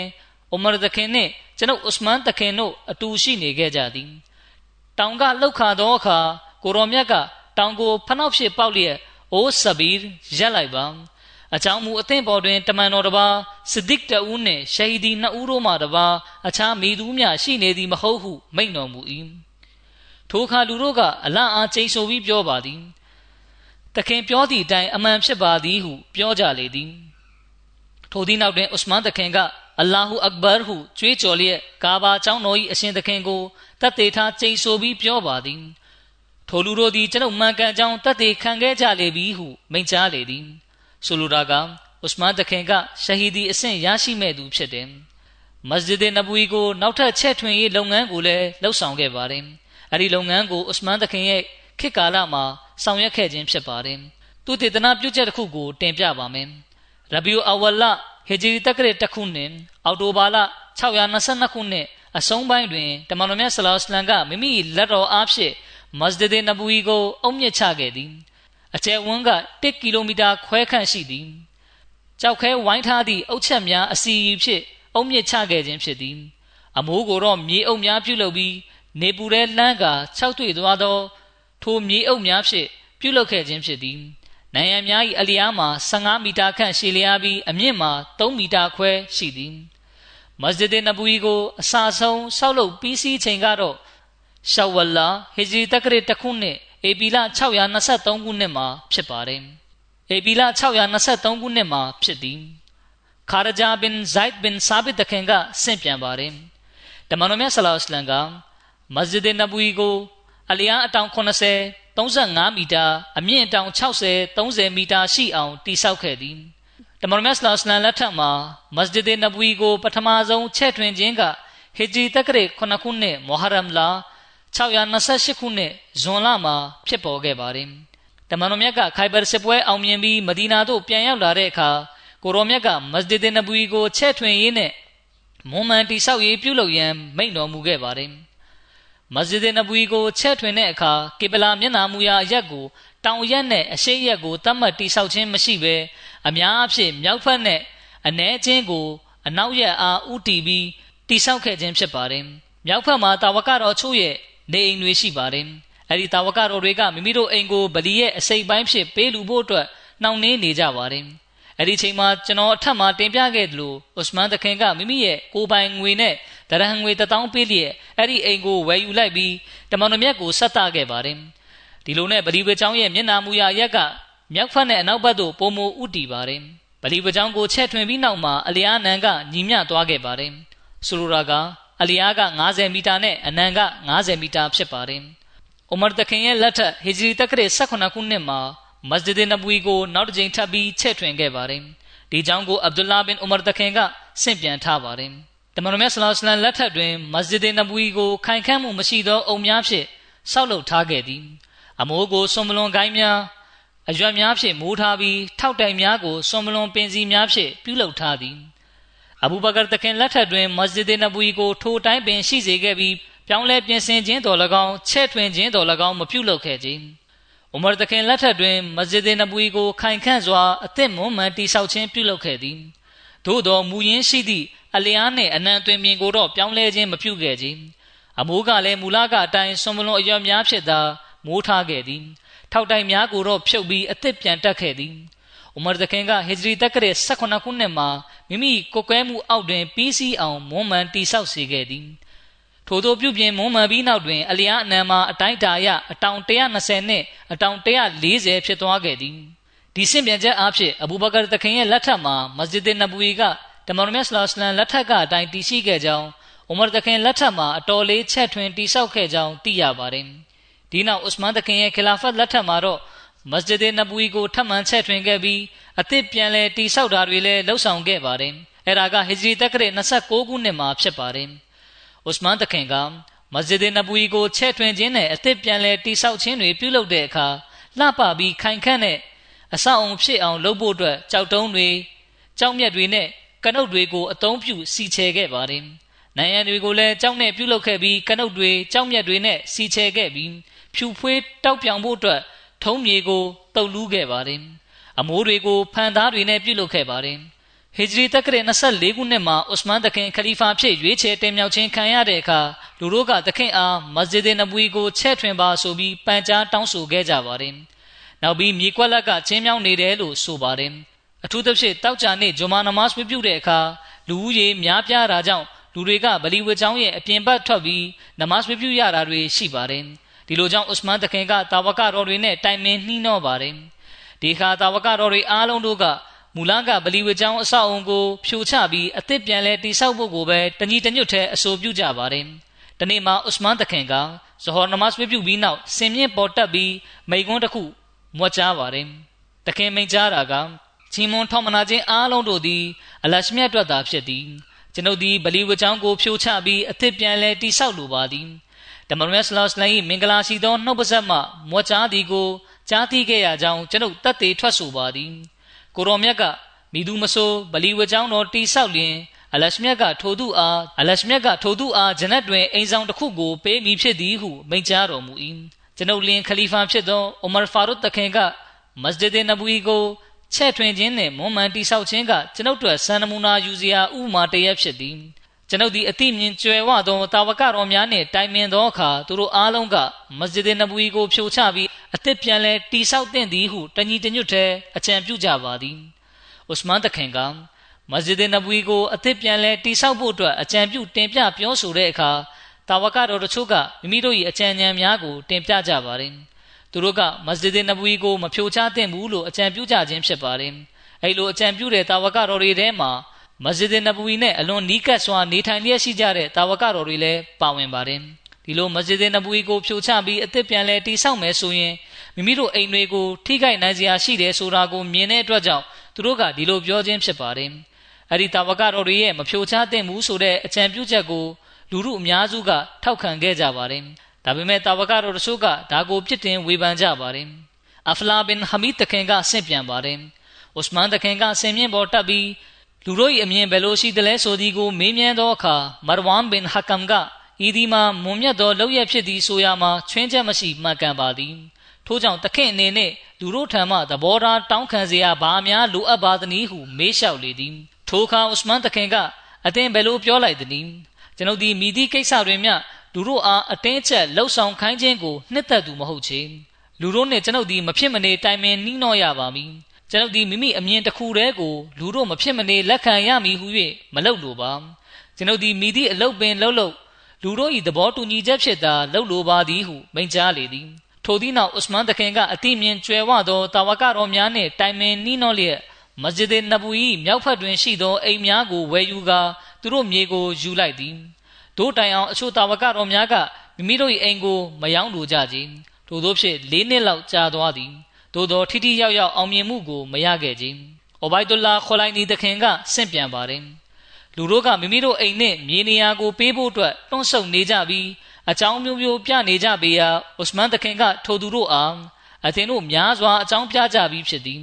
S2: အိုမာတခင်နှင့်ကျွန်ုပ်ဥစမန်တခင်တို့အတူရှိနေခဲ့ကြသည်တောင်ကလှုပ်ခါသောအခါကိုရောမြတ်ကတောင်ကိုဖနှောက်ဖြစ်ပေါက်လျက်အိုးဆဘီးရက်လိုက်ပါအကြောင်းမူအသင့်ပေါ်တွင်တမန်တော်တစ်ပါးစဒစ်တဦးနှင့်ရှဟီဒီနှစ်ဦးတို့မှတစ်ပါးအခြားမိသူများရှိနေသည်မဟုတ်ဟုမိန့်တော်မူ၏ထိုအခါလူတို့ကအလန့်အားကျိန်ဆိုပြီးပြောပါသည်တခင်ပြောသည့်အတိုင်းအမှန်ဖြစ်ပါသည်ဟုပြောကြလေသည် ထိုသည့်နောက်တွင်ဥစမန်တခင်ကအလ္လာဟူအက်ဘာဟုကြွေးကြော်လျက်ကာဘာကျောင်းတော်၏အရှင်သခင်ကိုတတ်သေးထားကျိန်ဆိုပြီးပြောပါသည်ထိုလူတို့သည်ကျွန်ုပ်မှန်ကန်ကြောင်းတတ်သေးခံခဲ့ကြလေပြီဟုမိန့်ကြားလေသည်ဆိုလိုတာကဥစမန်တခင်ကရှဟီဒီအဆင့်ရရှိမဲ့သူဖြစ်တယ်မစဂျစ်နဘူီကိုနောက်ထပ်ချက်ထွင်ရေးလုပ်ငန်းကိုလည်းလှုပ်ဆောင်ခဲ့ပါတယ်အဲဒီလုပ်ငန်းကိုဥစမန်တခင်ရဲ့ခေတ်ကာလမှာဆောင်ရွက်ခဲ့ခြင်းဖြစ်ပါတယ်သူတည်တနာပြုချက်တစ်ခုကိုတင်ပြပါမယ် ရဘီယူအဝလဟီဂျရီတက္ကရာတစ်ခုနှစ်အောက်တိုဘာလ622ခုနှစ်အဆုံးပိုင်းတွင်တမန်တော်မြတ်ဆလောစလမ်ကမိမိလက်တော်အားဖြင့်မစဂျစ်နဘူီကိုအုံမြင့်ချခဲ့သည်အကျယ်ဝန်းက1ကီလိုမီတာခွဲခန့်ရှိသည်ကြောက်ခဲဝိုင်းထားသည့်အုတ်ချက်များအစီအဖြစ်အုံမြင့်ချခဲ့ခြင်းဖြစ်သည် အမိုးကိုတော့မြေအုပ်များပြုလုပ်ပြီးနေပူတဲ့လမ်းက၆တွေ့သွားသောထိုမြေအုပ်များဖြင့်ပြုလုပ်ခဲ့ခြင်းဖြစ်သည် နိုင်ငံများ၏အလျားမှာ15မီတာခန့်ရှည်လျားပြီးအမြင့်မှာ3မီတာခွဲရှိသည်မစဂျစ်နဘူီကိုအစာဆုံးဆောက်လုပ်ပြီးစီးချိန်ကတော့ရှောဝလာဟီဂျရီတက္ကရာတစ်ခုနှစ်ဧပြီလ623ခုနှစ်မှာဖြစ်ပါတယ်ဧပြီလ623ခုနှစ်မှာဖြစ်သည်ခါရဂျာဘင်ဇိုက်ဘင်ဆာဘစ်တခင်ကဆင့်ပြန်ပါတယ်တမန်တော်မြတ်ဆလောလ္လဟ်အလัยဟ်ကမစဂျစ်နဘူီကိုအလျားအတောင်80 35မီတာအမြင့်အတောင်60 30မီတာရှိအောင်တည်ဆောက်ခဲ့သည်တမန်တော်မြတ်ဆလ္လာလက်ထက်မှာမစဂျစ်နဘဝီကို ပထမဆုံးချဲ့ထွင်ခြင်းကဟီဂျရီတက္ကရာ9ခုနှစ်မုဟရမ်လာ628ခုနှစ်ဇွန်လမှာဖြစ်ပေါ်ခဲ့ပါတယ်တမန်တော်မြတ်ကခိုင်ဘာစစ်ပွဲအောင်မြင်ပြီးမဒီနာသို့ပြန်ရောက်လာတဲ့အခါကိုရောမြတ်ကမစဂျစ်နဘဝီကိုချဲ့ထွင်ရေးနဲ့မွန်မန်တိဆောက်ရေးပြုလုပ်ရန်မိန့်တော်မူခဲ့ပါတယ် မစဂျစ်နဘူီကိုချက်ထွင်တဲ့အခါကေပလာမျက်နာမူရာအရက်ကိုတောင်ရက်နဲ့အရှိရက်ကိုတတ်မှတ်တိဆောက်ခြင်းမရှိဘဲအများအဖြစ်မြောက်ဖက်နဲ့အ ਨੇ ချင်းကိုအနောက်ရက်အားဥတီပြီးတိဆောက်ခဲ့ခြင်းဖြစ်ပါတယ်။မြောက်ဖက်မှာတာဝကတော်ချို့ရဲ့နေအိမ်တွေရှိပါတယ်။အဲဒီတာဝကတော်တွေကမိမိတို့အိမ်ကိုဗလီရဲ့အစိပ်ပိုင်းဖြစ်ပေးလူဖို့အတွက်နှောင့်နှေးနေကြပါတယ်။အဲ့ဒီချိန်မှာကျွန်တော်အထက်မှာတင်ပြခဲ့သလိုဥစမန်တခင်ကမိမိရဲ့ကိုပိုင်ငွေနဲ့ တရဟန်ငွေ1000ပေးလျက်အဲ့ဒီအိမ်ကိုဝယ်ယူလိုက်ပြီးတမန်တော်မြတ်ကိုဆက်တခဲ့ပါတယ်ဒီလိုနဲ့ဗလီဝေချောင်းရဲ့မျက်နာမူရရက်ကမြောက်ဖက်နဲ့အနောက်ဘက်သို့ပုံမူဥတီပါတယ်ဗလီဝေချောင်းကိုချက်ထွင်ပြီးနောက်မှာအလျားနန်ကညီမျှသွားခဲ့ပါတယ်ဆိုလိုတာကအလျားက90မီတာနဲ့အနံက90မီတာဖြစ်ပါတယ်။အိုမာတခင်ရဲ့လက်ထက်ဟီဂျရီတက္ကရာ18ခုနှစ်မှာမစဂျစ်နဘူီကိုနောက်တစ်ကြိမ်ထပ်ပြီးချဲ့ထွင်ခဲ့ပါတယ်။ဒီကြောင့်ကိုအဗ်ဒူလာဘင်ဥမာတခင်ကဆင့်ပြန်ထားပါတယ်။ တမန်တော်မြတ်ဆလောလ္လဟ်အလัยဟိလက်ထက်တွင်မစဂျစ်နဘူီကိုခိုင်ခန့်မှုမရှိသောအုံများဖြင့်ဆောက်လုပ်ထားခဲ့သည်။အမိုးကိုစွန်မလွန်ကိုင်းများအရွက်များဖြင့်မိုးထားပြီးထောက်တိုင်များကိုစွန်မလွန်ပင်စီများဖြင့်ပြုလုပ်ထားသည်။အဘူဘကာတခင်လက်ထက်တွင်မစဂျစ်နဘူီကိုထိုတိုင်းပင်ရှိစေခဲ့ပြီးပြောင်းလဲပြင်ဆင်ခြင်းတော်၎င်းချဲ့ထွင်ခြင်းတော်၎င်းမပြုလုပ်ခဲ့ကြ။ဥမာတခင်လက်ထက်တွင်မစဂျစ်နဘူီကိုခိုင်ခန့်စွာအသစ်မွမ်းမံတိဆောက်ခြင်းပြုလုပ်ခဲ့သည် သို့သောမူရင်းရှိသည့်အလျားနှင့်အနံတွင်မြင်ကိုတော့ပြောင်းလဲခြင်းမပြုခဲ့ကြအမိုးကလည်းမူလကအတိုင်းဆွန်မလွန်အရွက်များဖြစ်သာမိုးထားခဲ့သည်ထောက်တိုင်များကိုတော့ဖြုတ်ပြီးအသစ်ပြန်တက်ခဲ့သည်ဥမာတခင်ကဟစ်ဂျရီတက္ကရာ18ခုနှစ်မှာမိမိကိုကွဲမှုအောက်တွင်ပြီးစီးအောင်မွမ်းမံတိဆောက်စေခဲ့သည်ထို့သောပြုပြင်မွမ်းမံပြီးနောက်တွင်အလျားအနံမှာအတိုင်းတာရအတောင်120နှင့်အတောင်140ဖြစ်သွားခဲ့သည် ဒီဆင့်ပြန်ချက်အဖြစ်အဘူဘကာတခင်ရဲ့လက်ထက်မှာမစဂျစ်နဘူီကတမန်တော်မြတ်ဆလောစလန်လက်ထက်ကအတိုင်းတည်ရှိခဲ့ကြောင်းဥမာတခင်လက်ထက်မှာအတော်လေးချက်ထွင်တိဆောက်ခဲ့ကြောင်းသိရပါတယ်ဒီနောက်ဥစမန်တခင်ရဲ့ခလာဖတ်လက်ထက်မှာတော့မစဂျစ်နဘူီကိုထပ်မံချက်ထွင်ခဲ့ပြီးအသစ်ပြန်လဲတိဆောက်တာတွေလည်းလှုပ်ဆောင်ခဲ့ပါတယ်အဲ့ဒါကဟဂျရီတက္ကရာ29ခုနှစ်မှာဖြစ်ပါတယ်ဥစမန်တခင်ကမစဂျစ်နဘူီကိုချဲ့ထွင်ခြင်းနဲ့အသစ်ပြန်လဲတိဆောက်ခြင်းတွေပြုလုပ်တဲ့အခါလှပပြီးခိုင်ခန့်တဲ့ အဆောက်အုံဖြစ်အောင်လုပ်ဖို့အတွက်ကြောက်တုံးတွေကြောက်မြက်တွေနဲ့ကနုတ်တွေကိုအသုံးပြုစီချဲခဲ့ပါတယ်နိုင်ရန်တွေကိုလည်းကြောက်နဲ့ပြုတ်လုခဲ့ပြီးကနုတ်တွေကြောက်မြက်တွေနဲ့စီချဲခဲ့ပြီးဖြူဖွေးတောက်ပြောင်ဖို့အတွက်ထုံးမြေကိုတုတ်လူးခဲ့ပါတယ်အမိုးတွေကိုဖန်သားတွေနဲ့ပြုတ်လုခဲ့ပါတယ်ဟီဂျရီတက္ကရာ24ခုနှစ်မှာဥစမန်တခင်ခလီဖာဖြစ်ရွေးချယ်တင်မြှောက်ခြင်းခံရတဲ့အခါလူတို့ကတခင်အားမစဂျစ်နဘူီကိုချဲ့ထွင်ပါဆိုပြီးပန်ကြားတောင်းဆိုခဲ့ကြပါတယ်။ နောက်ပြီးမြေကွက်လက်ကချင်းမြောင်းနေတယ်လို့ဆိုပါတယ်။အထူးသဖြင့်တောက်ကြနေ့ဂျွမာနမတ်ပြုတဲ့အခါလူဦးရေများပြားတာကြောင့်လူတွေကဗလီဝတ်ကျောင်းရဲ့အပြင်ဘက်ထွက်ပြီးနမတ်ပြုရတာတွေရှိပါတယ်။ဒီလိုကြောင့်ဥစမန်တခင်ကတာဝကတော်တွေနဲ့တိုင်ပင်နှီးနှောပါတယ်။ဒီခါတာဝကတော်တွေအားလုံးတို့ကမူလကဗလီဝေကျောင်းအဆောက်အုံကိုဖြိုချပြီးအသစ်ပြန်လဲတိဆောက်ဖို့ကိုပဲတညီတညွတ်ထဲအဆိုပြုကြပါတယ်။ဒီနေ့မှာဥစမန်တခင်ကဇဟော်နမတ်ပြုပြီးနောက်စင်မြင့်ပေါ်တက်ပြီးမိကွန်းတစ်ခု မွတ်ကြားပါတယ်။တခင်မိန်ကြားတာကချီမွန်ထောက်မနာခြင်းအားလုံးတို့သည်အလရှမြတ်အတွက်သာဖြစ်သည်။ကျွန်ုပ်သည်ဗလီဝေကျောင်းကိုဖြိုချပြီးအသစ်ပြန်လဲတိဆောက်လိုပါသည်။တမန်တော်ဆလ္လာလဟ်အလိုင်းမင်္ဂလာရှိသောနှုတ်ပါဆက်မှမွတ်ကြားသည်ကိုကြားသိခဲ့ရကြောင်းကျွန်ုပ်တတ်သိထွက်ဆိုပါသည်။ကိုရောမြတ်ကမိသူမဆိုးဗလီဝကြောင်းတော်တိဆောက်လျင်အလရှမြတ်ကထိုသူအားအလရှမြတ်ကထိုသူအားဂျနတ်တွင်အိမ်ဆောင်တစ်ခုကိုပေးမိဖြစ်သည်ဟုမိန့်ကြားတော်မူ၏ ကျွန်ုပ်လင်ခလီဖာဖြစ်သောအိုမာဖာရုတ်တခင်ကမစဂျစ်နဘူီကိုချဲ့ထွင်ခြင်းနှင့်မွန်မှန်တိဆောက်ခြင်းကကျွန်ုပ်တို့ဆန်နမူနာယူစရာဥမာတရက်ဖြစ်သည်ကျွန်ုပ်သည်အတိမြင်ကြွယ်ဝသောတာဝကတော်များနှင့်တိုင်ပင်သောအခါသူတို့အားလုံးကမစဂျစ်နဘူီကိုဖြိုချပြီးအသစ်ပြန်လဲတိဆောက်တဲ့သည်ဟုတညီတညွတ်ထဲအကြံပြုကြပါသည်ဥစမန်တခင်ကမစဂျစ်နဘူီကိုအသစ်ပြန်လဲတိဆောက်ဖို့အတွက်အကြံပြုတင်ပြပြောဆိုတဲ့အခါ တာဝကတော်တို့ချို့ကမိမိတို့၏အကြံဉာဏ်များကိုတင်ပြကြပါတယ်သူတို့ကမစဂျစ်နဘူီကိုမဖြိုချသင့်ဘူးလို့အကြံပြုကြခြင်းဖြစ်ပါတယ်အဲလိုအကြံပြုတဲ့တာဝကတော်တွေထဲမှာမစဂျစ်နဘူီနဲ့အလွန်နီးကပ်စွာနေထိုင်လျက်ရှိကြတဲ့တာဝကတော်တွေလည်းပါဝင်ပါတယ်ဒီလိုမစဂျစ်နဘူီကိုဖြိုချပြီးအသစ်ပြန်လဲတိဆောက်မယ်ဆိုရင်မိမိတို့အိမ်တွေကိုထိခိုက်နိုင်စရာရှိတယ်ဆိုတာကိုမြင်တဲ့အတွက်ကြောင့်သူတို့ကဒီလိုပြောခြင်းဖြစ်ပါတယ်အဲ့ဒီတာဝကတော်တွေရဲ့မဖြိုချသင့်ဘူးဆိုတဲ့အကြံပြုချက်ကို လူမှုအများစုကထောက်ခံခဲ့ကြပါတယ်။ဒါပေမဲ့တာဝကတော်တချို့ကဒါကိုပြစ်တင်ဝေဖန်ကြပါတယ်။အဖလာဘင်ဟမီတခင်ကဆင့်ပြန်ပါတယ်။ဥစမန်တခင်ကဆင်မြင့်ပေါ်တက်ပြီးလူတို့၏အမြင်ဘယ်လိုရှိသလဲဆိုသည်ကိုမေးမြန်းသောအခါမာရဝမ်ဘင်ဟကမ်ကဤဒီမှာမုံမြတ်သောလောက်ရဖြစ်သည်ဆိုရမှာချွင်းချက်မရှိမှန်ကန်ပါသည်။ထို့ကြောင့်တခင်အနေနဲ့လူတို့ထံမှသဘောထားတောင်းခံစရာဘာများလိုအပ်ပါသနည်းဟုမေးလျှောက်လေသည်။ထိုအခါဥစမန်တခင်ကအသင်ဘယ်လိုပြောလိုက်သနည်း ကျွန်ုပ်ဒီမိသည့်ကိစ္စတွင်မျှလူတို့အားအတင်းအကျပ်လှုပ်ဆောင်ခိုင်းခြင်းကိုနှစ်သက်သူမဟုတ်ချေလူတို့နဲ့ကျွန်ုပ်ဒီမဖြစ်မနေတိုင်ပင်နှီးနှောရပါမည်ကျွန်ုပ်ဒီမိမိအမြင်တစ်ခုတည်းကိုလူတို့မဖြစ်မနေလက်ခံရမည်ဟု၍မလုပ်လိုပါကျွန်ုပ်ဒီမိသည့်အလုတ်ပင်လှုပ်လှုပ်လူတို့၏သဘောတူညီချက်ဖြစ်သာလှုပ်လိုပါသည်ဟုမိန့်ကြားလေသည်ထိုသည့်နောက်ဥစမန်တခင်ကအတိမြင်ကျွယ်ဝသောတာဝကတော်များနှင့်တိုင်ပင်နှီးနှောလျက်မစဂျစ်နဘူ၏မြောက်ဖက်တွင်ရှိသောအိမ်များကိုဝယ်ယူကာ သူတို့မြေကိုယူလိုက်သည်တို့တိုင်အောင်အချို့တာဝကတော်များကမိမိတို့၏အိမ်ကိုမယောင်းလိုကြကြထို့သောဖြင့်၄နှစ်လောက်ကြာသွားသည်သို့သောထိထိရောက်ရောက်အောင်မြင်မှုကိုမရခဲ့ကြ။အိုဘိုက်ဒူလာခေါလိုက်နီတခင်ကဆင့်ပြန်ပါတယ်။လူတို့ကမိမိတို့အိမ်နဲ့မြေနေရာကိုပေးဖို့အတွက်တွန်းဆုပ်နေကြပြီးအကြောင်းမျိုးမျိုးပြနေကြပေရာဥစမန်တခင်ကထိုသူတို့အားအသင်တို့များစွာအကြောင်းပြကြပြီးဖြစ်သည်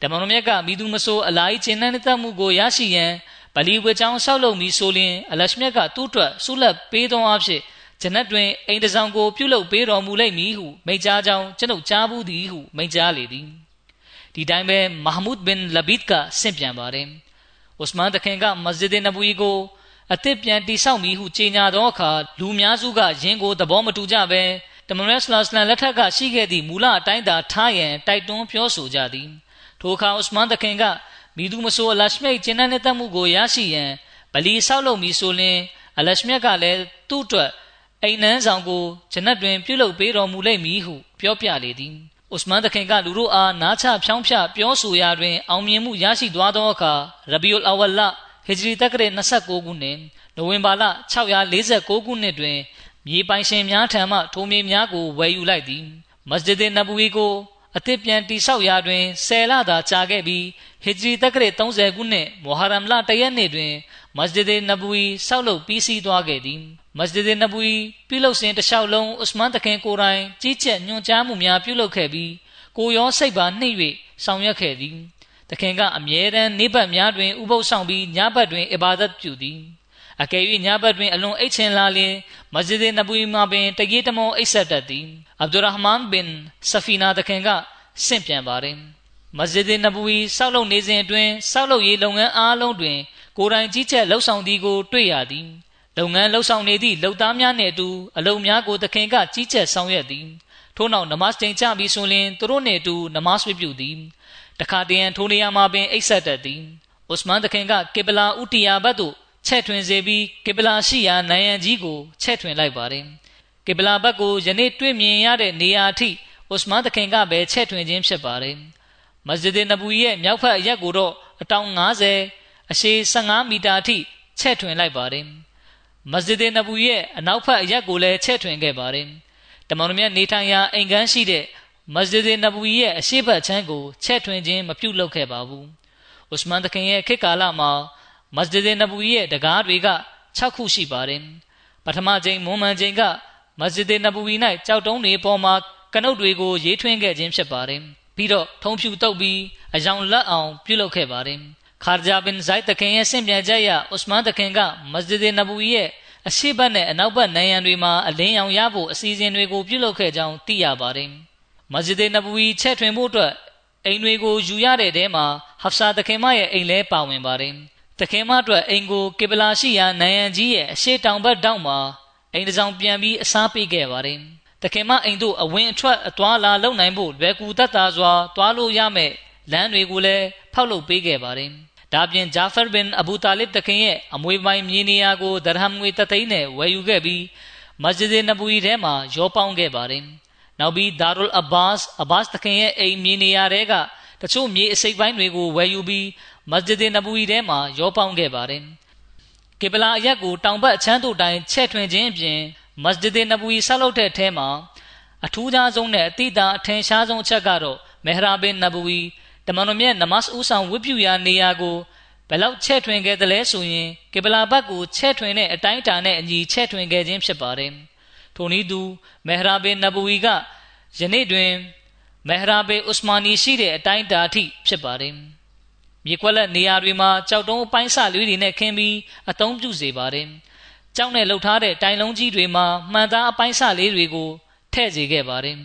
S2: ဓမ္မတော်မြတ်ကမိသူမဆိုးအလာကြီးကျင့်နှံ့တတ်မှုကိုရရှိရန် ဗလီဝေချောင်းဆောက်လုပ်ပြီးဆိုလျင်အလရှမြတ်ကသူ့အတွက်ဆုလက်ပေးသောအဖြစ်ဂျနတ်တွင်အိမ်တဆောင်ကိုပြုလုပ်ပေးတော်မူလိမ့်မည်ဟုမိန့်ကြားကြောင်းကျွန်ုပ်ကြားဘူးသည်ဟုမိန့်ကြားလေသည်ဒီတိုင်းပဲမဟမုဒ်ဘင်လဘီဒ်ကဆင့်ပြန်ပါတယ်ဥစမန်တခင်ကမစဂျစ်နဘူီကိုအသစ်ပြန်တိဆောက်မည်ဟုကြေညာသောအခါလူများစုကယင်းကိုသဘောမတူကြဘဲတမန်ရဆလစလန်လက်ထက်ကရှိခဲ့သည့်မူလအတိုင်းသာထားရန်တိုက်တွန်းပြောဆိုကြသည်ထိုအခါဥစမန်တခင်က မိသူမဆိုအလရှမိတ်ကျင်းတဲ့တက်မှုကိုရရှိရန်ဗလီဆောက်လုပ်မည်ဆိုလျှင်အလရှမြတ်ကလည်းသူ့အတွက်အိမ်နန်းဆောင်ကိုဂျနတ်တွင် ပြုလုပ်ပေးတော်မူလိမ့်မည်ဟုပြောပြလေသည်ဥစမန်တခင်ကလူတို့အားနားချဖြောင်းဖြပြောဆိုရာတွင် အောင်မြင်မှုရရှိသွားသောအခါရဘီအူလ်အဝလဟီဂျရီတက္ကရာ29ခုနှစ်နိုဝင်ဘာလ646ခုနှစ်တွင်မြေပိုင်ရှင်များထံမှထိုမြေများကိုဝယ်ယူလိုက်သည်မစဂျစ်နဘူီကို အသစ်ပြန်တိဆောက်ရာတွင်ဆယ်လသာကြာခဲ့ပြီးဟီဂျရီတက္ကရာ30ခုနှစ်မုဟာရမ်လတရက်နေ့တွင်မစဂျစ်နဘူီဆောက်လုပ်ပြီးစီးသွားခဲ့သည်မစဂျစ်နဘူီပြုလုပ်စဉ်တစ်လျှောက်လုံးဥစမန်တခင်ကိုယ်တိုင်ကြီးကျက်ညွှန်ကြားမှုများပြုလုပ်ခဲ့ပြီးကိုရောစိတ်ပါနှိပ်၍ဆောင်ရွက်ခဲ့သည်တခင်ကအမြဲတမ်းနေဘက်များတွင်ဥပုသ်ဆောင်ပြီးညဘက်တွင်အဘာဒတ်ပြုသည် အကယ်၍ညဘက်တွင်အလွန်အိတ်ချင်လာလျင်မစဂျစ်နဘူီမှာပင်တပြေးတမောအိတ်ဆက်တတ်သည်အဗ်ဒူရဟ်မန်ဘင်ဆဖီနာတခင်ကဆင့်ပြန်ပါတယ်မစဂျစ်နဘူီစောက်လုပ်နေစဉ်အတွင်းစောက်လုပ်ရေးလုပ်ငန်းအားလုံးတွင် ကိုယ်တိုင်ကြီးကြပ်လှုပ်ဆောင်သည်ကိုတွေ့ရသည်လုပ်ငန်းလှုပ်ဆောင်နေသည့်လုပ်သားများနှင့်အတူအလုံများကိုတခင်ကကြီးကြပ်ဆောင်ရွက်သည်ထို့နောက်နမတ်တင်ကြပြီးဆိုရင်သူတို့နှင့်အတူနမတ်ဝိပြုသည်တခါတည်းရန်ထိုနေရာမှာပင်အိတ်ဆက်တတ်သည်ဥစမန်တခင်ကကေဘလာဥတီယာဘတ်သို့ ချဲ့ထွင်စေပြီးကေဘလာရှိရာနိုင်ရန်ကြီးကိုချဲ့ထွင်လိုက်ပါတယ်ကေဘလာဘတ်ကိုယနေ့တွေ့မြင်ရတဲ့နေရာအထိဥစမန်တခင်ကပဲချဲ့ထွင်ခြင်းဖြစ်ပါတယ်မစဂျစ်နဘူရဲ့မြောက်ဖက်အရက်ကိုတော့အတောင်90အရှည်15မီတာအထိချဲ့ထွင်လိုက်ပါတယ်မစဂျစ်နဘူရဲ့အနောက်ဖက်အရက်ကိုလည်းချဲ့ထွင်ခဲ့ပါတယ်တမန်တော်မြတ်နေထိုင်ရာအိမ်ခန်းရှိတဲ့မစဂျစ်နဘူရဲ့အရှိတ်ချမ်းကိုချဲ့ထွင်ခြင်းမပြုလုပ်ခဲ့ပါဘူး။ဥစမန်တခင်ရဲ့ခေတ်ကာလမှာ မစဂျစ်နဘူရဲ့တကားတွေက6ခုရှိပါတယ်။ပထမကြိမ်မွန်မှန်ကြိမ်ကမစဂျစ်နဘူ၌ကြောက်တုံးတွေပေါ်မှာကနုတ်တွေကိုရေးထွင်းခဲ့ခြင်းဖြစ်ပါတယ်။ပြီးတော့ထုံဖြူတုပ်ပြီးအယောင်လက်အောင်ပြုလုပ်ခဲ့ပါတယ်။ခါဂျာဘင်ဇိုက်တခင်ရဲ့ဆင့်ပြန်ချက်ရဥစမန်တခင်ကမစဂျစ်နဘူရဲ့အရှိတ်ဘက်နဲ့အနောက်ဘက်နိုင်ငံတွေမှာအလင်းရောင်ရဖို့အစီအစဉ်တွေကိုပြုလုပ်ခဲ့ကြောင်းသိရပါတယ်။မစဂျစ်နဘူီချက်ထွင်ဖို့အတွက်အိမ်တွေကိုယူရတဲ့တဲမှာဟဖ်ဆာတခင်မရဲ့အိမ်လဲပါဝင်ပါတယ်။ တခင်မအတွက်အိမ်ကိုကေဘလာရှိရာနိုင်ရန်ကြီးရဲ့အရှိတောင်ဘက်တောက်မှာအိမ်တစ်စောင်ပြန်ပြီးအစားပေးခဲ့ပါတယ်။တခင်မအိမ်တို့အဝင်အထွက်အသွားလာလုပ်နိုင်ဖို့လွယ်ကူတတ်တာစွာသွားလို့ရမယ်လမ်းတွေကိုလည်းဖောက်လုပ်ပေးခဲ့ပါတယ်။ဒါပြင်ဂျာဖာဘင်အဘူတာလစ်တခင်ရဲ့အမွေပိုင်းမြေနေရာကိုဒရဟမ်ငွေတသိန်းနဲ့ဝယ်ယူခဲ့ပြီးမစဂျစ်နဘူီထဲမှာရောပေါင်းခဲ့ပါတယ်။နောက်ပြီးဒါရုလ်အဘာစ်အဘာစ်တခင်ရဲ့အိမ်မြေနေရာတွေကတချို့မြေအစိပ်ပိုင်းတွေကိုဝယ်ယူပြီး မစဂျစ်နဘူီထဲမှာရောပေါင်းခဲ့ပါတယ်။ကေဘလာအရက်ကိုတောင်ဘက်အချမ်းတို့တိုင်းချဲ့ထွင်ခြင်းအပြင်မစဂျစ်နဘူီဆောက်လုပ်တဲ့အထဲမှာအထူးခြားဆုံးနဲ့အတိအတာအထင်ရှားဆုံးအချက်ကတော့မေဟရာဘင်နဘူီတမန်တော်မြတ်နမတ်ဦးဆောင်ဝတ်ပြုရာနေရာကိုဘယ်လောက်ချဲ့ထွင်ခဲ့သလဲဆိုရင်ကေဘလာဘတ်ကိုချဲ့ထွင်တဲ့အတိုင်းအတာနဲ့အညီချဲ့ထွင်ခဲ့ခြင်းဖြစ်ပါတယ်။ထိုနည်းတူမေဟရာဘေနဘူဝီကယနေ့တွင်မေဟရာဘေဥစမာနီရှိတဲ့အတိုင်းတာအထိဖြစ်ပါတယ် မြေကွက်လက်နေရာတွေမှာကြောက်တုံးအပိုင်းစလေးတွေနဲ့ခင်းပြီးအသုံးပြုစေပါတယ်ကြောက်နဲ့လှုပ်ထားတဲ့တိုင်လုံးကြီးတွေမှာမှန်သားအပိုင်းစလေးတွေကိုထည့်စေခဲ့ပါတယ်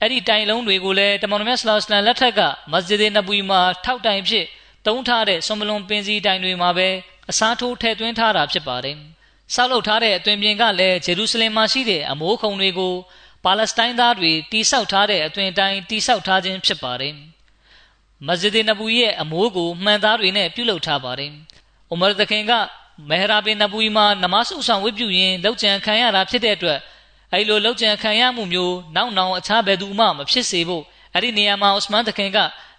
S2: အဲ့ဒီတိုင်လုံးတွေကိုလည်းတမန်တော်မြတ်ဆလောစလန်လက်ထက်ကမစဂျစ်နဘူမှာထောက်တိုင်ဖြစ်တုံးထားတဲ့ဆွန်မလွန်ပင်စီတိုင်တွေမှာပဲအစားထိုးထည့်သွင်းထားတာဖြစ်ပါတယ်။ဆောက်လုပ်ထားတဲ့အတွင်ပြင်ကလည်းဂျေရုဆလင်မှာရှိတဲ့အမိုးခုံတွေကိုပါလက်စတိုင်းသားတွေတိဆောက်ထားတဲ့အသွင်တိုင်းတိဆောက်ထားခြင်းဖြစ်ပါတယ်။ မစဂျစ်နဘူရဲ့အမိုးကိုမှန်သားတွေနဲ့ပြုလုပ်ထားပါတယ်။အိုမာသခင်ကမေဟရာဘင်နဘူမှာနမတ်ဥဆောင်ဝတ်ပြုရင်းလောက်ကျန်ခံရတာဖြစ်တဲ့အတွက်အဲလိုလောက်ကျန်ခံရမှုမျိုးနောက်နောင်အခြားဘယ်သူမှမဖြစ်စေဖို့အဲ့ဒီနေရာမှာဥစမန်သခင်က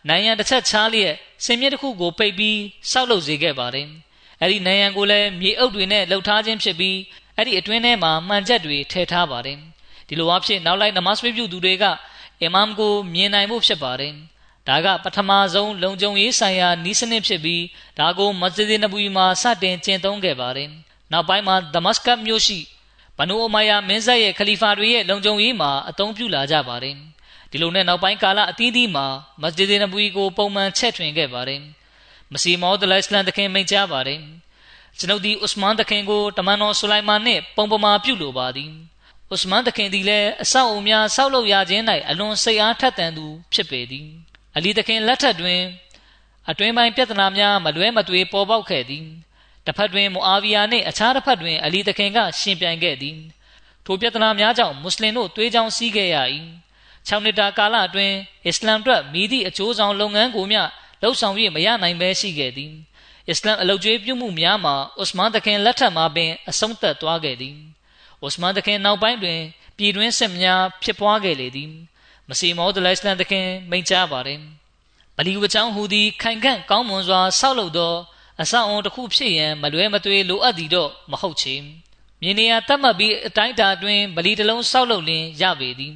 S2: နိုင်ငံတစ်ချက်ချားလျက်စင်မြစ်တစ်ခုကိုပိတ်ပြီးဆောက်လုပ်စေခဲ့ပါတယ်။အဲ့ဒီနိုင်ရန်ကိုလည်းမြေအုပ်တွေနဲ့လှုပ်ထားခြင်းဖြစ်ပြီးအဲ့ဒီအတွင်းထဲမှာမှန်ချက်တွေထည့်ထားပါတယ်ဒီလိုအဖြစ်နောက်လိုက်နမတ်ပြုသူတွေကအီမမ်ကိုမြင်နိုင်ဖို့ဖြစ်ပါတယ် ဒါကပထမဆုံးလုံခြုံရေးဆိုင်ရာနီးစနစ်ဖြစ်ပြီးဒါကိုမစဂျစ်နဘူမှာစတင်ကျင့်သုံးခဲ့ပါတယ်နောက်ပိုင်းမှာဒမတ်စကတ်မြို့ရှိဘနူအမယာမင်းဆက်ရဲ့ခလီဖာတွေရဲ့လုံခြုံရေးမှာအသုံးပြုလာကြပါတယ်ဒီလိုနဲ့နောက်ပိုင်းကာလအသီးသီးမှာမစဂျစ်နဘူကိုပုံမှန်ချက်ထွင်ခဲ့ပါတယ်မစီမောဒ်လိုင်စလန်တခင်မိန့်ကြားပါတယ်ကျွန်ုပ်ဒီဥစမန်တခင်ကိုတမန်တော်ဆူလိုက်မာနှင့်ပုံပမာပြုလိုပါသည်ဥစမန်တခင်သည်လည်းအဆောက်အုံများဆောက်လုပ်ရခြင်း၌အလွန်စိတ်အားထက်သန်သူဖြစ်ပေသည် အလီတခင်လက်ထက်တွင် အတွင်းပိုင်းပြဿနာများမလွဲမသွေပေါ်ပေါက်ခဲ့သည်တစ်ဖက်တွင်မူအာဗီယာနှင့်အခြားတစ်ဖက်တွင်အလီတခင်ကရှင်ပြိုင်ခဲ့သည်ထိုပြဿနာများကြောင့်မွတ်စလင်တို့သွေးကြောင်စီးခဲ့ရ၏6နှစ်တာကာလအတွင်းအစ္စလမ်အတွက်မိသည့်အကျိုးဆောင်လုပ်ငန်းကိုမျှလှုပ်ဆောင်၍မရနိုင်ပဲရှိခဲ့သည်အစ္စလမ်အလုတ်ကျွေးပြုမှုများမှာဥစမန်တခင်လက်ထက်မှာပင်အဆုံးသတ်သွားခဲ့သည်ဥစမန်တခင်နောက်ပိုင်းတွင်ပြည်တွင်းစစ်များဖြစ်ပွားခဲ့လေသည် မစီမောဒလိုင်စလန်တခင်မိန့်ကြားပါတယ်ပလီဝချောင်းဟူသည်ခိုင်ခန့်ကောင်းမွန်စွာဆောက်လုပ်သောအဆောက်အုံတစ်ခုဖြစ်ရန်မလွဲမသွေလိုအပ်သည်တော့မဟုတ်ချေမြေနေရာတတ်မှတ်ပြီးအတိုင်းအတာတွင်ဗလီတစ်လုံးဆောက်လုပ်လင်ရပေသည်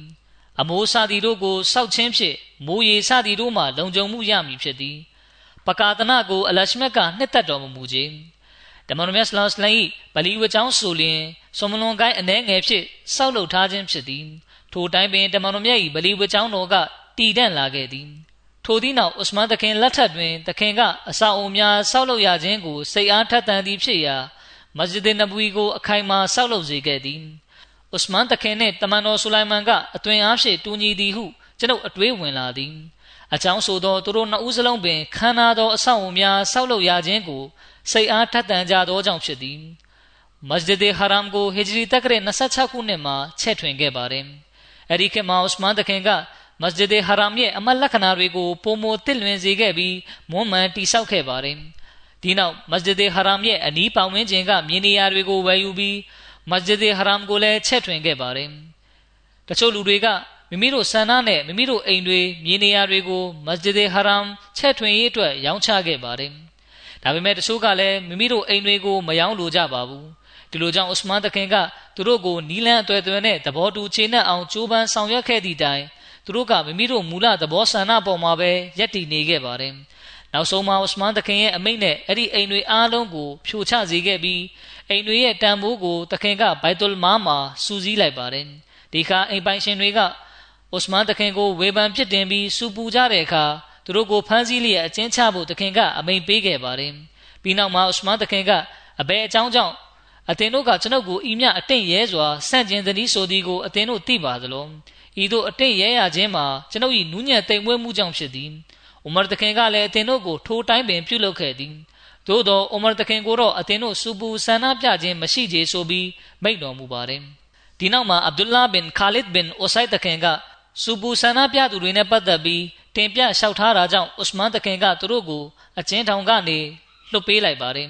S2: အမိုးစာသည်တို့ကိုစောက်ချင်းဖြင့်မိုးရေစသည်တို့မှလုံခြုံမှုရမည်ဖြစ်သည်ပကာတနာကိုအလရှမက်ကနှစ်သက်တော်မမူခြင်းဓမ္မတော်မြတ်ဆလောစလိုင်းဗလီဝချောင်းဆိုလျင်ဆွန်မလွန်ကိုင်းအနှဲငယ်ဖြင့်စောက်လုပ်ထားခြင်းဖြစ်သည် ထိုတိုင်းပင်ဓမ္မတော်မြတ်၏ဗလီဝချောင်းတော်ကတည်တံ့လာခဲ့သည်ထိုသည့်နောက်ဥစမန်တခင်လက်ထက်တွင်တခင်ကအစာအုံများဆောက်လုပ်ရခြင်းကိုစိတ်အားထက်သန်သည်ဖြစ်ရာမစဂျစ်နဘူီကိုအခိုင်အမာဆောက်လုပ်စေခဲ့သည်ဥစမန်တခင်နှင့်တမန်တော်ဆူလိုင်မန်ကအသွင်အားဖြင့်တူညီသည်ဟုကျွန်ုပ်အတွေးဝင်လာသည်အကြောင်းဆိုသောသူတို့နှစ်ဦးစလုံးပင်ခန္ဓာသောအဆောက်အုံများဆောက်လုပ်ရခြင်းကိုစိတ်အားထက်သန်ကြသောကြောင့်ဖြစ်သည်မစဂျစ်ဟရမ်ကိုဟီဂျရီတက္ကရာ26ခုနှစ်မှာချဲ့ထွင်ခဲ့ပါတယ် အဲဒီခေတ်မှာဥစမန်တခင်ကမစဂျစ်ဟရမ်ရဲ့အမတ်လက္ခဏာတွေကိုပုံမတစ်လွင်စေခဲ့ပြီးမွမ်းမံတိဆောက်ခဲ့ပါတယ်ဒီနောက်မစဂျစ်ဟရမ်ရဲ့အနီးပတ်ဝန်းကျင်ကမြေနေရာတွေကိုဝယ်ယူပြီးမစဂျစ်ဟရမ်ကိုလည်းချဲ့ထွင်ခဲ့ပါတယ်တချို့လူတွေကမိမိတို့ဆန္ဒနဲ့မိမိတို့အိမ်တွေမြေနေရာတွေကိုမစဂျစ်ဟရမ်ချဲ့ထွင်ရေးအတွက်ရောင်းချခဲ့ပါတယ်ဒါပေမဲ့တချို့ကလည်းမိမိတို့အိမ်တွေကိုမယောင်းလိုကြပါဘူး ဒီလိုကြောင့်ဥစမန်တခင်ကသူတို့ကိုနီလန်အသွဲသွဲနဲ့သဘောတူခြေနှက်အောင်ကြိုးပမ်းဆောင်ရွက်ခဲ့သည့်တိုင်သူတို့ကမိမိတို့မူလသဘောဆန္ဒပေါ်မှာပဲယက်တည်နေခဲ့ပါတယ်နောက်ဆုံးမှာဥစမန်တခင်ရဲ့အမိန့်နဲ့အဲ့ဒီအိမ်တွေအားလုံးကိုဖြိုချစေခဲ့ပြီးအိမ်တွေရဲ့တန်ဖိုးကိုတခင်ကဘိုက်တုလ်မာမှာစူးစီးလိုက်ပါတယ်ဒီခါအိမ်ပိုင်ရှင်တွေကဥစမန်တခင်ကိုဝေဖန်ပြစ်တင်ပြီးစူပူကြတဲ့အခါသူတို့ကိုဖမ်းဆီးလျက်အကျဉ်းချဖို့တခင်ကအမိန့်ပေးခဲ့ပါတယ်ပြီးနောက်မှာဥစမန်တခင်ကအဘယ်အကြောင်းကြောင့် အသင်တို့ကကျွန်ုပ်ကိုဤမြအတင့်ရဲစွာဆန့်ကျင်သည်ဆိုသည်ကိုအသင်တို့သိပါသလောဤသို့အတင့်ရဲရခြင်းမှာကျွန်ုပ်၏နူးညံ့တိမ်မွေးမှုကြောင့်ဖြစ်သည်ဥမာတခင်ကလည်းအသင်တို့ကိုထိုတိုင်းပင်ပြုလုပ်ခဲ့သည်သို့သောဥမာတခင်ကိုတော့အသင်တို့စူပူဆန္ဒပြခြင်းမရှိသေးဆိုပြီးမိန့်တော်မူပါတယ်ဒီနောက်မှာအဗ်ဒူလာဘင်ခါလစ်ဘင်အိုဆိုင်တခင်ကစူပူဆန္ဒပြသူတွေနဲ့ပတ်သက်ပြီးတင်ပြလျှောက်ထားတာကြောင့်ဥစမန်တခင်ကသူတို့ကိုအချင်းထောင်ကနေလွတ်ပေးလိုက်ပါတယ်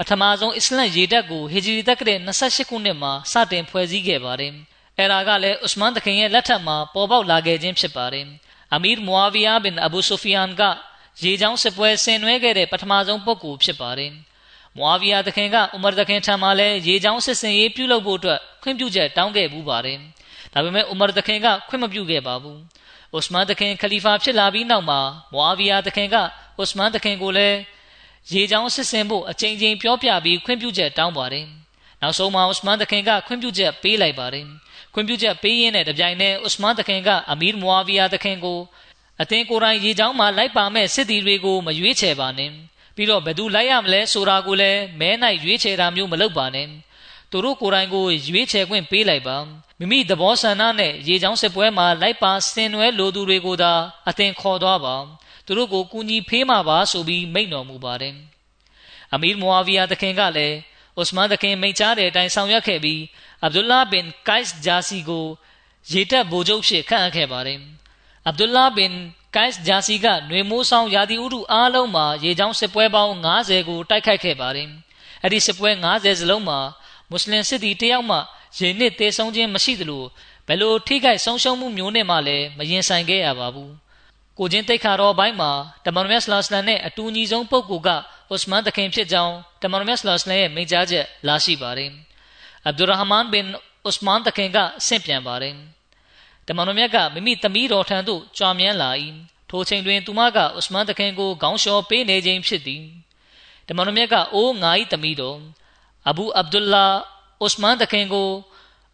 S2: ပထမဆုံးအစ္စလမ်ရေတပ်ကိုဟီဂျရီတက္ကရာ28ခုနှစ်မှာစတင်ဖွဲ့စည်းခဲ့ပါတယ်။အဲဒါကလည်းဥစမန်တခင်ရဲ့လက်ထက်မှာပေါ်ပေါက်လာခဲ့ခြင်းဖြစ်ပါတယ်။အမီရ်မူအာဗီယာဘင်အဘူဆိုဖီယန်ကရေချောင်းစစ်ပွဲဆင်နွှဲခဲ့တဲ့ပထမဆုံးပုဂ္ဂိုလ်ဖြစ်ပါတယ်။မူအာဗီယာတခင်ကဥမာတခင်ထံမှာလည်းရေချောင်းစစ်စင်ရေးပြုလုပ်ဖို့အတွက်ခွင့်ပြုချက်တောင်းခဲ့ဘူးပါတယ်။ဒါပေမဲ့ဥမာတခင်ကခွင့်မပြုခဲ့ပါဘူး။ဥစမန်တခင်ခလီဖာဖြစ်လာပြီးနောက်မှာမူအာဗီယာတခင်ကဥစမန်တခင်ကိုလည်း ရေချောင်းစစ်စင်ဖို့အချိန်ချင်းပြောပြပြီးခွင့်ပြုချက်တောင်းပါတယ်။နောက်ဆုံးမှာဥစမန်တခင်ကခွင့်ပြုချက်ပေးလိုက်ပါတယ်။ခွင့်ပြုချက်ပေးရင်းနဲ့တပြိုင်နက်ဥစမန်တခင်ကအမီရ်မွာဗီယာတခင်ကိုအသင်ကိုယ်တိုင်ရေချောင်းမှာလိုက်ပါမဲ့စစ်သည်တွေကိုမရွေးချယ်ပါနဲ့။ပြီးတော့ဘယ်သူလိုက်ရမလဲဆိုတာကိုလည်းမဲနိုင်ရွေးချယ်တာမျိုးမလုပ်ပါနဲ့။သူတို့ကိုယ်တိုင်ကိုရွေးချယ်ခွင့်ပေးလိုက်ပါ။မိမိသဘောဆန္ဒနဲ့ရေချောင်းစစ်ပွဲမှာလိုက်ပါဆင်နွဲလိုသူတွေကိုသာအသင်ခေါ်သွားပါ။ သူတို့ကိုကူညီဖေးမှာပါဆိုပြီးမိန့်တော်မူပါတယ်။အမီရ်မူအာဗီယာတခင်ကလည်းဥစမန်တခင်မိန့်ကြားတဲ့အတိုင်းဆောင်ရွက်ခဲ့ပြီးအဗ်ဒူလာဘင်ကိုက်စ်ဂျာစီကိုရေတပ်ဗိုလ်ချုပ်ဖြစ်ခန့်အပ်ခဲ့ပါတယ်။အဗ်ဒူလာဘင်ကိုက်စ်ဂျာစီကຫນွေမိုးဆောင်ယာဒီဥရုအားလုံးမှာရေချောင်းစစ်ပွဲပေါင်း90ကိုတိုက်ခိုက်ခဲ့ပါတယ်။အဲ့ဒီစစ်ပွဲ90စလုံးမှာမွတ်စလင်စစ်သည်တယောက်မှရေနစ်တေဆုံးခြင်းမရှိသလိုဘယ်လိုထိခိုက်ဆုံးရှုံးမှုမျိုးနဲ့မှလည်းမရင်ဆိုင်ခဲ့ရပါဘူး။ ကိုချင်းတိတ်ခါတော်ဘိုင်းမှာတမန်တော်မြတ်ဆလောစလန်နဲ့အတူညီဆုံးပုဂ္ဂိုလ်ကဥစမန်တခင်ဖြစ်ကြောင်းတမန်တော်မြတ်ဆလောစလန်ရဲ့မိန့်ကြားချက်လာရှိပါတယ်။အဗ်ဒူရဟမန်ဘင်ဥစမန်တခင်ကဆင့်ပြန်ပါတယ်။တမန်တော်မြတ်ကမိမိသမီးတော်ထံသို့ကြွားမြန်းလာ၏။ထိုချိန်တွင်သူမကဥစမန်တခင်ကိုခေါင်းလျှော်ပေးနေခြင်းဖြစ်သည်။တမန်တော်မြတ်ကအိုးငါ၏သမီးတော်အဘူအဗ်ဒူလာဥစမန်တခင်ကို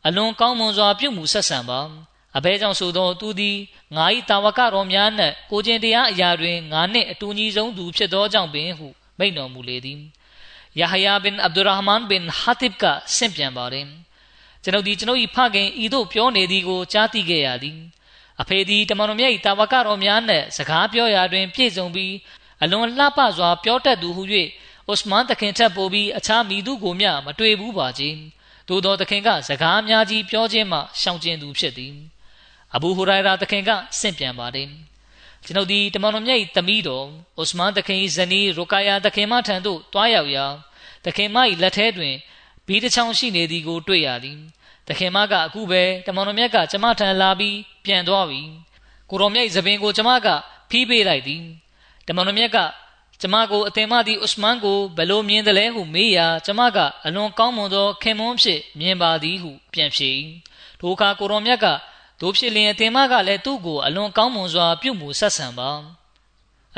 S2: အလွန်ကောင်းမွန်စွာပြုမှုဆက်ဆံပါ။ အဘဲကြောင့်ဆိုသောသူသည်ငါ၏တာဝကတော်များနှင့်ကိုကျင်တရားအရာတွင်ငါနှင့်အတူညီဆုံးသူဖြစ်သောကြောင့်ပင်ဟုမိန့်တော်မူလေသည်ယဟယာဘင်အဗ်ဒူရဟမန်ဘင်ဟာတစ်ကဆင့်ပြန်ပါတယ်ကျွန်ုပ်ဒီကျွန်ုပ်၏ဖခင်ဤသို့ပြောနေသည်ကိုကြားသိခဲ့ရသည်အဖေသည်တမန်တော်မြတ်၏တာဝကတော်များနှင့်စကားပြောရာတွင်ပြည့်စုံပြီးအလွန်လှပစွာပြောတတ်သူဟု၍ဥစမန်တခင်ထက်ပိုပြီးအခြားမိသူကိုမျှမတွေ့ဘူးပါခြင်းသို့သောတခင်ကစကားများကြီးပြောခြင်းမှရှောင်ကျဉ်သူဖြစ်သည် အဘူဟူရိုင်ရာတခင်ကဆင့်ပြန်ပါတယ်ကျွန်ုပ်ဒီတမန်တော်မြတ်၏သမီးတော်ဥစမန်တခင်၏ဇနီးရိုကာယာတခင်မထံသို့တွားရောက်ရာတခင်မ၏လက်ထဲတွင်ဘီးတစ်ချောင်းရှိနေသည်ကိုတွေ့ရသည်တခင်မကအခုပဲတမန်တော်မြတ်ကကျမထံလာပြီးပြန်သွားပြီကိုတော်မြတ်၏သပင်ကိုကျမကဖီးပေးလိုက်သည်တမန်တော်မြတ်ကကျမကိုအသင်မသည်ဥစမန်ကိုဘယ်လိုမြင်တယ်လဲဟုမေးရာကျမကအလွန်ကောင်းမွန်သောခင်မွန်းဖြစ်မြင်ပါသည်ဟုပြန်ဖြေထိုအခါကိုတော်မြတ်က တို့ဖြစ်လျင်အသင်မကလည်းသူ့ကိုအလွန်ကောင်းမွန်စွာ ပြုမှုဆက်ဆံပါ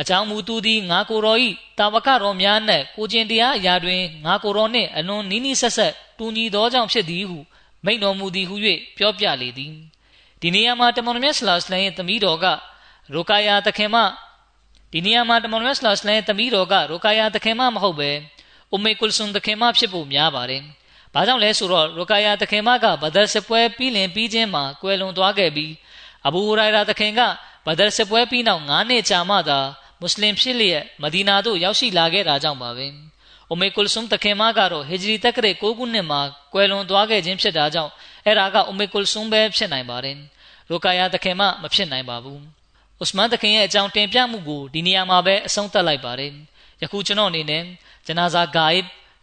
S2: အကြောင်းမူသူသည်ငါကိုယ်တော်၏တာဝကတော်များနှင့်ကိုကျင်တရားအရာတွင်ငါကိုယ်တော်နှင့်အလွန်နီးနီးဆက်ဆက်တူညီသောကြောင့်ဖြစ်သည်ဟုမိန့်တော်မူသည်ဟု၍ပြောပြလေသည်ဒီနေရာမှာတမန်တော်မြတ်ဆလာစလန်ရဲ့သမီးတော်ကရိုကာယာတခင်မဒီနေရာမှာတမန်တော်ဆလ္လာလဟ်အလိုင်းသမီးတော်ကရိုကာယာတခင်မမဟုတ်ပဲအူမေကုလ်ဆွန်တခင်မဖြစ်ဖို့များပါတယ်။ ဘာကြောင့်လဲဆိုတော့ရိုကာယာတခင်မကဘဒရ်စပွဲပြီးလင်ပြီးချင်းမှာကွယ်လွန်သွားခဲ့ပြီးအဘူဟူရိုင်ရာတခင်ကဘဒရ်စပွဲပြီးနောက်9နှစ်ကြာမှသာမွတ်စလင်ဖြစ်လျက်မဒီနာသို့ရောက်ရှိလာခဲ့တာကြောင့်ပါပဲ။အူမေကုလ်ဆွန်တခင်မကတော့ဟီဂျရီတက္ကရာ9ခုနှစ်မှာကွယ်လွန်သွားခဲ့ခြင်းဖြစ်တာကြောင့်အဲ့ဒါကအူမေကုလ်ဆွန်ပဲဖြစ်နိုင်ပါတယ်။ရိုကာယာတခင်မမဖြစ်နိုင်ပါဘူး။ဥစမန်တခင်ရဲ့အကြောင်းတင်ပြမှုကိုဒီနေရာမှာပဲအဆုံးသတ်လိုက်ပါတယ်။ယခုကျွန်တော်အနေနဲ့ဂျနာဇာဂိုင်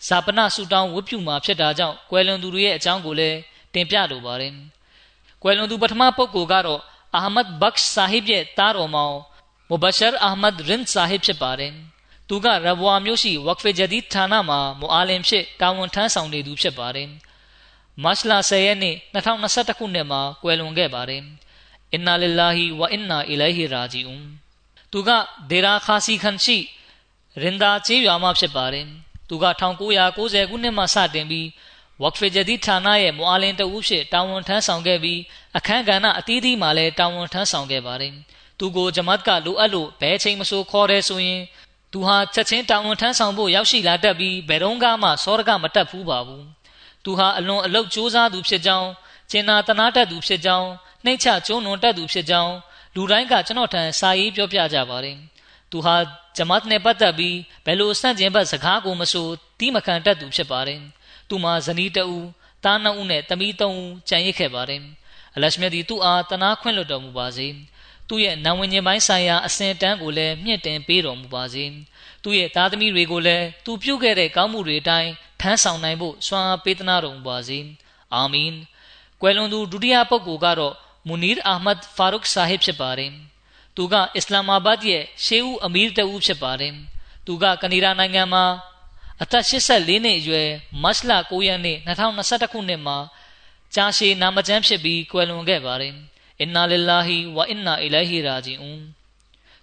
S2: ဇာပနဆူတောင်းဝတ်ပြုမှာဖြစ်တာကြောင့်ကွယ်လွန်သူတွေရဲ့အကြောင်းကိုလည်းတင်ပြလိုပါတယ်။ကွယ်လွန်သူပထမပုဂ္ဂိုလ်ကတော့အာဟမတ်ဘက်ဆာဟစ်ရဲ့တားတော်မောင်မူဘရှာအာဟမတ်ရင်ဆာဟစ်ဖြစ်ပါတယ်။သူကရဘွာမျိုးရှိဝက်ဖေဂျဒီဌာနမှာမူအာလင်ဖြစ်တာဝန်ထမ်းဆောင်နေသူဖြစ်ပါတယ်။မတ်လာ10ရက်နေ့2021ခုနှစ်မှာကွယ်လွန်ခဲ့ပါတယ်။အင်နာလ illah ဝအင်နာအီလိုင်ဟီရာဂျီအွန်သူကဒေရာခါစီခန်ရှိရင်ဒါချေးရွာမှာဖြစ်ပါတယ်။ သူက1990ခုနှစ်မှာစတင်ပြီးဝက်ဖေဂျဒီဌာနရဲ့မွာလင်တဦးဖြစ်တာဝန်ထမ်းဆောင်ခဲ့ပြီးအခမ်းကဏ္ဍအသီးသီးမှာလည်းတာဝန်ထမ်းဆောင်ခဲ့ပါတယ်။သူကိုဂျမတ်ကလိုအပ်လို့ဘဲချိန်မဆိုခေါ်တယ်ဆိုရင်သူဟာချက်ချင်းတာဝန်ထမ်းဆောင်ဖို့ရောက်ရှိလာတတ်ပြီးဘယ်တော့မှစောရကမတက်ဘူးပါဘူး။သူဟာအလွန်အလုတ်စူးစမ်းသူဖြစ်ကြောင်းကျင်နာတနာတတ်သူဖြစ်ကြောင်းနှိမ့်ချကျုံးနွန်တတ်သူဖြစ်ကြောင်းလူတိုင်းကကျွန်တော်ထံစာရေးပြောပြကြပါတယ်။ သူဟာဂျမတ်နဲ့ပတ်သက်ပြီးဘယ်လိုဆန့်ကျင်ဘက်စကားကိုမဆိုတီးမခံတတ်သူဖြစ်ပါတယ်။သူမှာဇနီးတဦးတားနှစ်ဦးနဲ့တမီးသုံးဦးကြံရစ်ခဲ့ပါတယ်။အလရှမြတ်ဒီသူ့အားတနာခွင့်လွှတ်တော်မူပါစေ။သူ့ရဲ့နာဝင်ခြင်းပိုင်းဆိုင်ရာအစဉ်တန်းကိုလည်းမြင့်တင်ပေးတော်မူပါစေ။သူ့ရဲ့သားသမီးတွေကိုလည်းသူပြုခဲ့တဲ့ကောင်းမှုတွေအတိုင်းထမ်းဆောင်နိုင်ဖို့စွမ်းအားပေးသနာတော်မူပါစေ။အာမင်။ကွယ်လွန်သူဒုတိယပုဂ္ဂိုလ်ကတော့မူနီရ်အာမတ်ဖာရုခ်ဆာဟစ်ဖြစ်ပါတယ်။ သူကအစ္စလာမာဘတ်ရဲ့ရှေးဦးအမီးတဦးဖြစ်ပါတယ်။သူကကနေဒါနိုင်ငံမှာအသက်84နှစ်အရွယ်မတ်လ9ရက်နေ့2021ခုနှစ်မှာကြာရှည်နာမကျန်းဖြစ်ပြီးကွယ်လွန်ခဲ့ပါတယ်။အင်နာလ illah ဝအင်နာအီလိုင်ဟီရာဂျီအွန်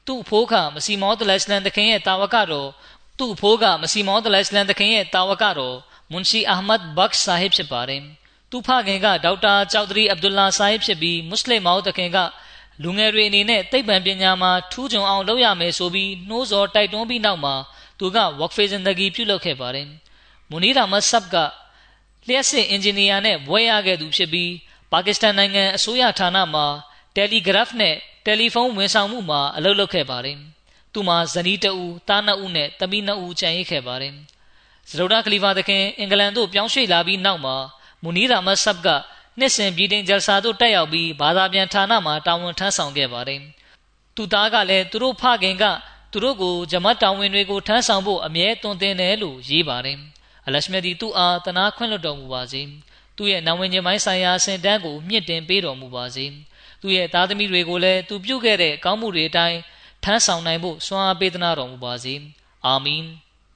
S2: သူ့အဖိုးကမစီမောဒလစ်လန်တခင်ရဲ့တာဝကတော်သူ့အဖိုးကမစီမောဒလစ်လန်တခင်ရဲ့တာဝကတော်မွန်ရှိအာမတ်ဘက်ဆာဟစ်ဖြစ်ပါတယ်။သူ့ဖခင်ကဒေါက်တာကျောက်ဒရီအဗ်ဒူလာဆာဟစ်ဖြစ်ပြီးမွတ်စလင်မောတခင်က လူငယ်တွေအနေနဲ့သိပ္ပံပညာမှာထူးချွန်အောင်လုပ်ရမယ်ဆိုပြီးနှိုးဆော်တိုက်တွန်းပြီးနောက်မှာသူက work phase ဇင်ဒဂီပြုလုပ်ခဲ့ပါတယ်။မူနီရာမတ်ဆပ်ကလျှက်စစ်အင်ဂျင်နီယာနဲ့ဘွဲရခဲ့သူဖြစ်ပြီးပါကစ္စတန်နိုင်ငံအစိုးရဌာနမှာ Telegraph နဲ့တယ်လီဖုန်းဝန်ဆောင်မှုမှာအလုပ်လုပ်ခဲ့ပါတယ်။သူမှာဇနီးတဦး၊သားနှစ်ဦးနဲ့သမီးနှစ်ဦးကျန်ရစ်ခဲ့ပါတယ်။ဇရုဒာခလီဖာသခင်အင်္ဂလန်သို့ပြောင်းရွှေ့လာပြီးနောက်မှာမူနီရာမတ်ဆပ်က နှစ်စဉ်ပြည်တင်ဂျယ်ဆာတို့တက်ရောက်ပြီးဘာသာပြန်ဌာနမှာတာဝန်ထမ်းဆောင်ခဲ့ပါတယ်။သူသားကလည်းသူတို့ဖခင်ကသူတို့ကိုဂျမတ်တာဝန်တွေကိုထမ်းဆောင်ဖို့အမြဲတွင်တင်တယ်လို့ရေးပါတယ်။အလရှမြဒီသူ့အားတနာခွင့်လွှတ်တော်မူပါစေ။သူ့ရဲ့နာဝင်ခြင်းပိုင်းဆိုင်ရာအစဉ်တန်းကိုမြင့်တင်ပေးတော်မူပါစေ။သူ့ရဲ့သားသမီးတွေကိုလည်းသူပြုခဲ့တဲ့ကောင်းမှုတွေအတိုင်းထမ်းဆောင်နိုင်ဖို့စွမ်းအားပေးသနာတော်မူပါစေ။အာမင်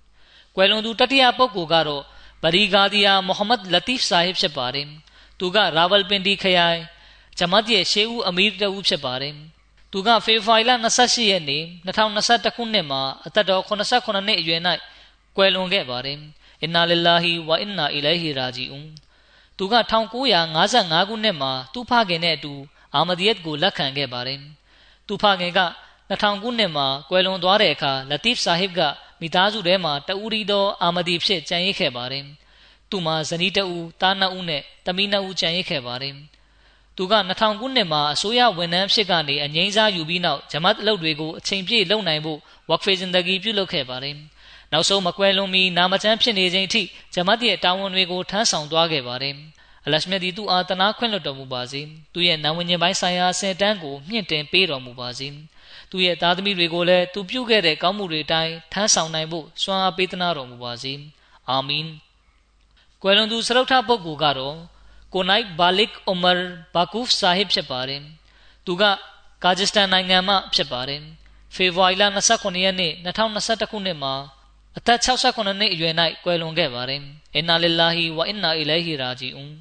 S2: ။ကွယ်လွန်သူတတိယပုဂ္ဂိုလ်ကတော့ဗရီဂါဒီယာမိုဟမ္မဒ်လတီဖ်ဆာဟစ်ဖြစ်ပါတယ်။ သူကရာဝလ်ပင်ဒီခရိုင်ဂျမတ်ရဲ့ရှေးဦးအမီးတဦးဖြစ်ပါတယ်။သူကဖေဖော်ဝါရီလ28ရက်နေ့2021ခုနှစ်မှာအသက်တော်89နှစ်အရွယ်၌ကွယ်လွန်ခဲ့ပါတယ်။အင်နာလ illah ဝအင်နာအီလိုင်ဟီရာဂျီအွန်သူက1955ခုနှစ်မှာသူ့ဖခင်နဲ့အတူအာမဒီယတ်ကိုလက်ခံခဲ့ပါတယ်။သူ့ဖခင်က2000ခုနှစ်မှာကွယ်လွန်သွားတဲ့အခါလတီဖ်ဆာဟစ်ကမိသားစုထဲမှာတဦးရီသောအာမဒီဖြစ်ကြံရစ်ခဲ့ပါတယ်။ သူ့မှာဇနီးတဦးသားနှစ်ဦးနဲ့သမီးနှစ်ဦးကျန်ရစ်ခဲ့ပါတယ်။သူက2000ခုနှစ်မှာအစိုးရဝန်ထမ်းဖြစ်ကနေအငိမ့်စားယူပြီးနောက်ဂျမတ်အလုပ်တွေကိုအချိန်ပြည့်လုပ်နိုင်ဖို့ဝက်ဖေဇင်ဒဂီပြုလုပ်ခဲ့ပါတယ်။နောက်ဆုံးမကွဲလွန်မီနာမကျန်းဖြစ်နေချိန်ထိဂျမတ်ရဲ့တာဝန်တွေကိုထမ်းဆောင်သွားခဲ့ပါတယ်။အလရှမြတ်ဒီသူအားတနာခွင့်လွှတ်တော်မူပါစေ။သူရဲ့နာဝင်ခြင်းပိုင်းဆိုင်ရာဆင်တန်းကိုမြင့်တင်ပေးတော်မူပါစေ။သူရဲ့သားသမီးတွေကိုလည်းသူပြုခဲ့တဲ့ကောင်းမှုတွေအတိုင်းထမ်းဆောင်နိုင်ဖို့စွမ်းအားပေးသနာတော်မူပါစေ။အာမင်။ ကွယ်လွန်သူစရုပ်ထပုဂ္ဂိုလ်ကတော့ကိုနိုင်ဘာလစ်အူမာဘာကူဖ်ဆာဟစ်ဖြစ်ပါတယ်။သူကကာဂျစ္စတန်နိုင်ငံမှဖြစ်ပါတယ်။ဖေဖော်ဝါရီလ29ရက်နေ့2021ခုနှစ်မှာအသက်68နှစ်အရွယ်၌ကွယ်လွန်ခဲ့ပါတယ်။အင်နာလ illah ဝအင်နာအီလိုင်ဟီရာဂျီအွန်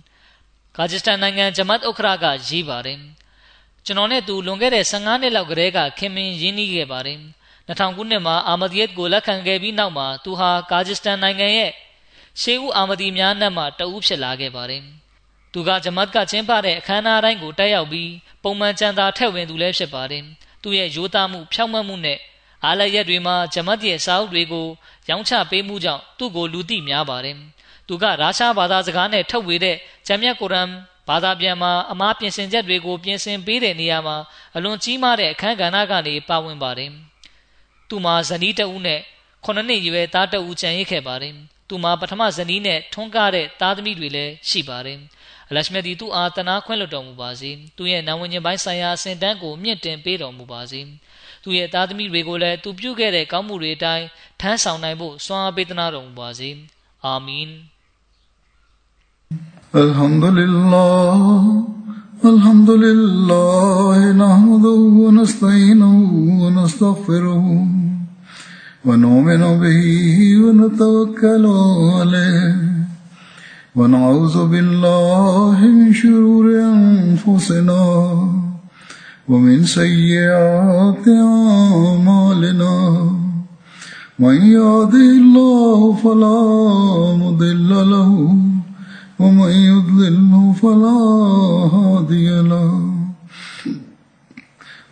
S2: ကာဂျစ္စတန်နိုင်ငံဂျမတ်ဥခရာကရေးပါတယ်။ကျွန်တော်နဲ့သူလွန်ခဲ့တဲ့15နှစ်လောက်ကတည်းကခင်မင်ရင်းနှီးခဲ့ပါတယ်။2000ခုနှစ်မှာအာမဒီယတ်ကိုလက်ခံခဲ့ပြီးနောက်မှာသူဟာကာဂျစ္စတန်နိုင်ငံရဲ့ ရှေးဦးအာမဒီများနဲ့မှတဦးဖြစ်လာခဲ့ပါတယ်။သူကဂျမတ်ကကျင်းပတဲ့အခမ်းအနားတိုင်းကိုတက်ရောက်ပြီးပုံမှန်ကြံသာထက်ဝင်သူလည်းဖြစ်ပါတယ်။သူ့ရဲ့ရိုးသားမှုဖြောင့်မတ်မှုနဲ့အားလရက်တွေမှာဂျမတ်ရဲ့စာအုပ်တွေကိုရောင်းချပေးမှုကြောင့်သူ့ကိုလူသိများပါတယ်။သူကရာရှားဘာသာစကားနဲ့ထုတ်ဝေတဲ့ဂျမ်မြတ်ကုရ်အန်ဘာသာပြန်မှာအမားပြင်ဆင်ချက်တွေကိုပြင်ဆင်ပေးတဲ့နေရာမှာအလွန်ကြီးမားတဲ့အခမ်းကဏ္ဍကနေပါဝင်ပါတယ်။သူမှာဇနီးတဦးနဲ့ခုနှစ်နှစ်ရွယ်သားတဦးကျန်ရစ်ခဲ့ပါတယ်။ သူမှာပထမဇနီးနဲ့ထွန်းကားတဲ့သားသမီးတွေလည်းရှိပါတယ်။အလရှမြတ်ဒီသူအားတနာခွင့်လွှတ်တော်မူပါစေ။သူရဲ့နာဝင်ခြင်းပိုင်းဆိုင်ရာအစဉ်တန်းကိုမြင့်တင်ပေးတော်မူပါစေ။သူရဲ့သားသမီးတွေကိုလည်းသူပြုခဲ့တဲ့ကောင်းမှုတွေအတိုင်းထမ်းဆောင်နိုင်ဖို့စွမ်းအားပေးသနာတော်မူပါစေ။အာမင်။
S1: الحمد لله الحمد لله نحمده ونستعينه ونستغفره ونؤمن به ونتوكل عليه. ونعوذ بالله من شرور أنفسنا ومن سيئات أعمالنا. من يهده الله فلا مضل له ومن يضلله فلا هادي له.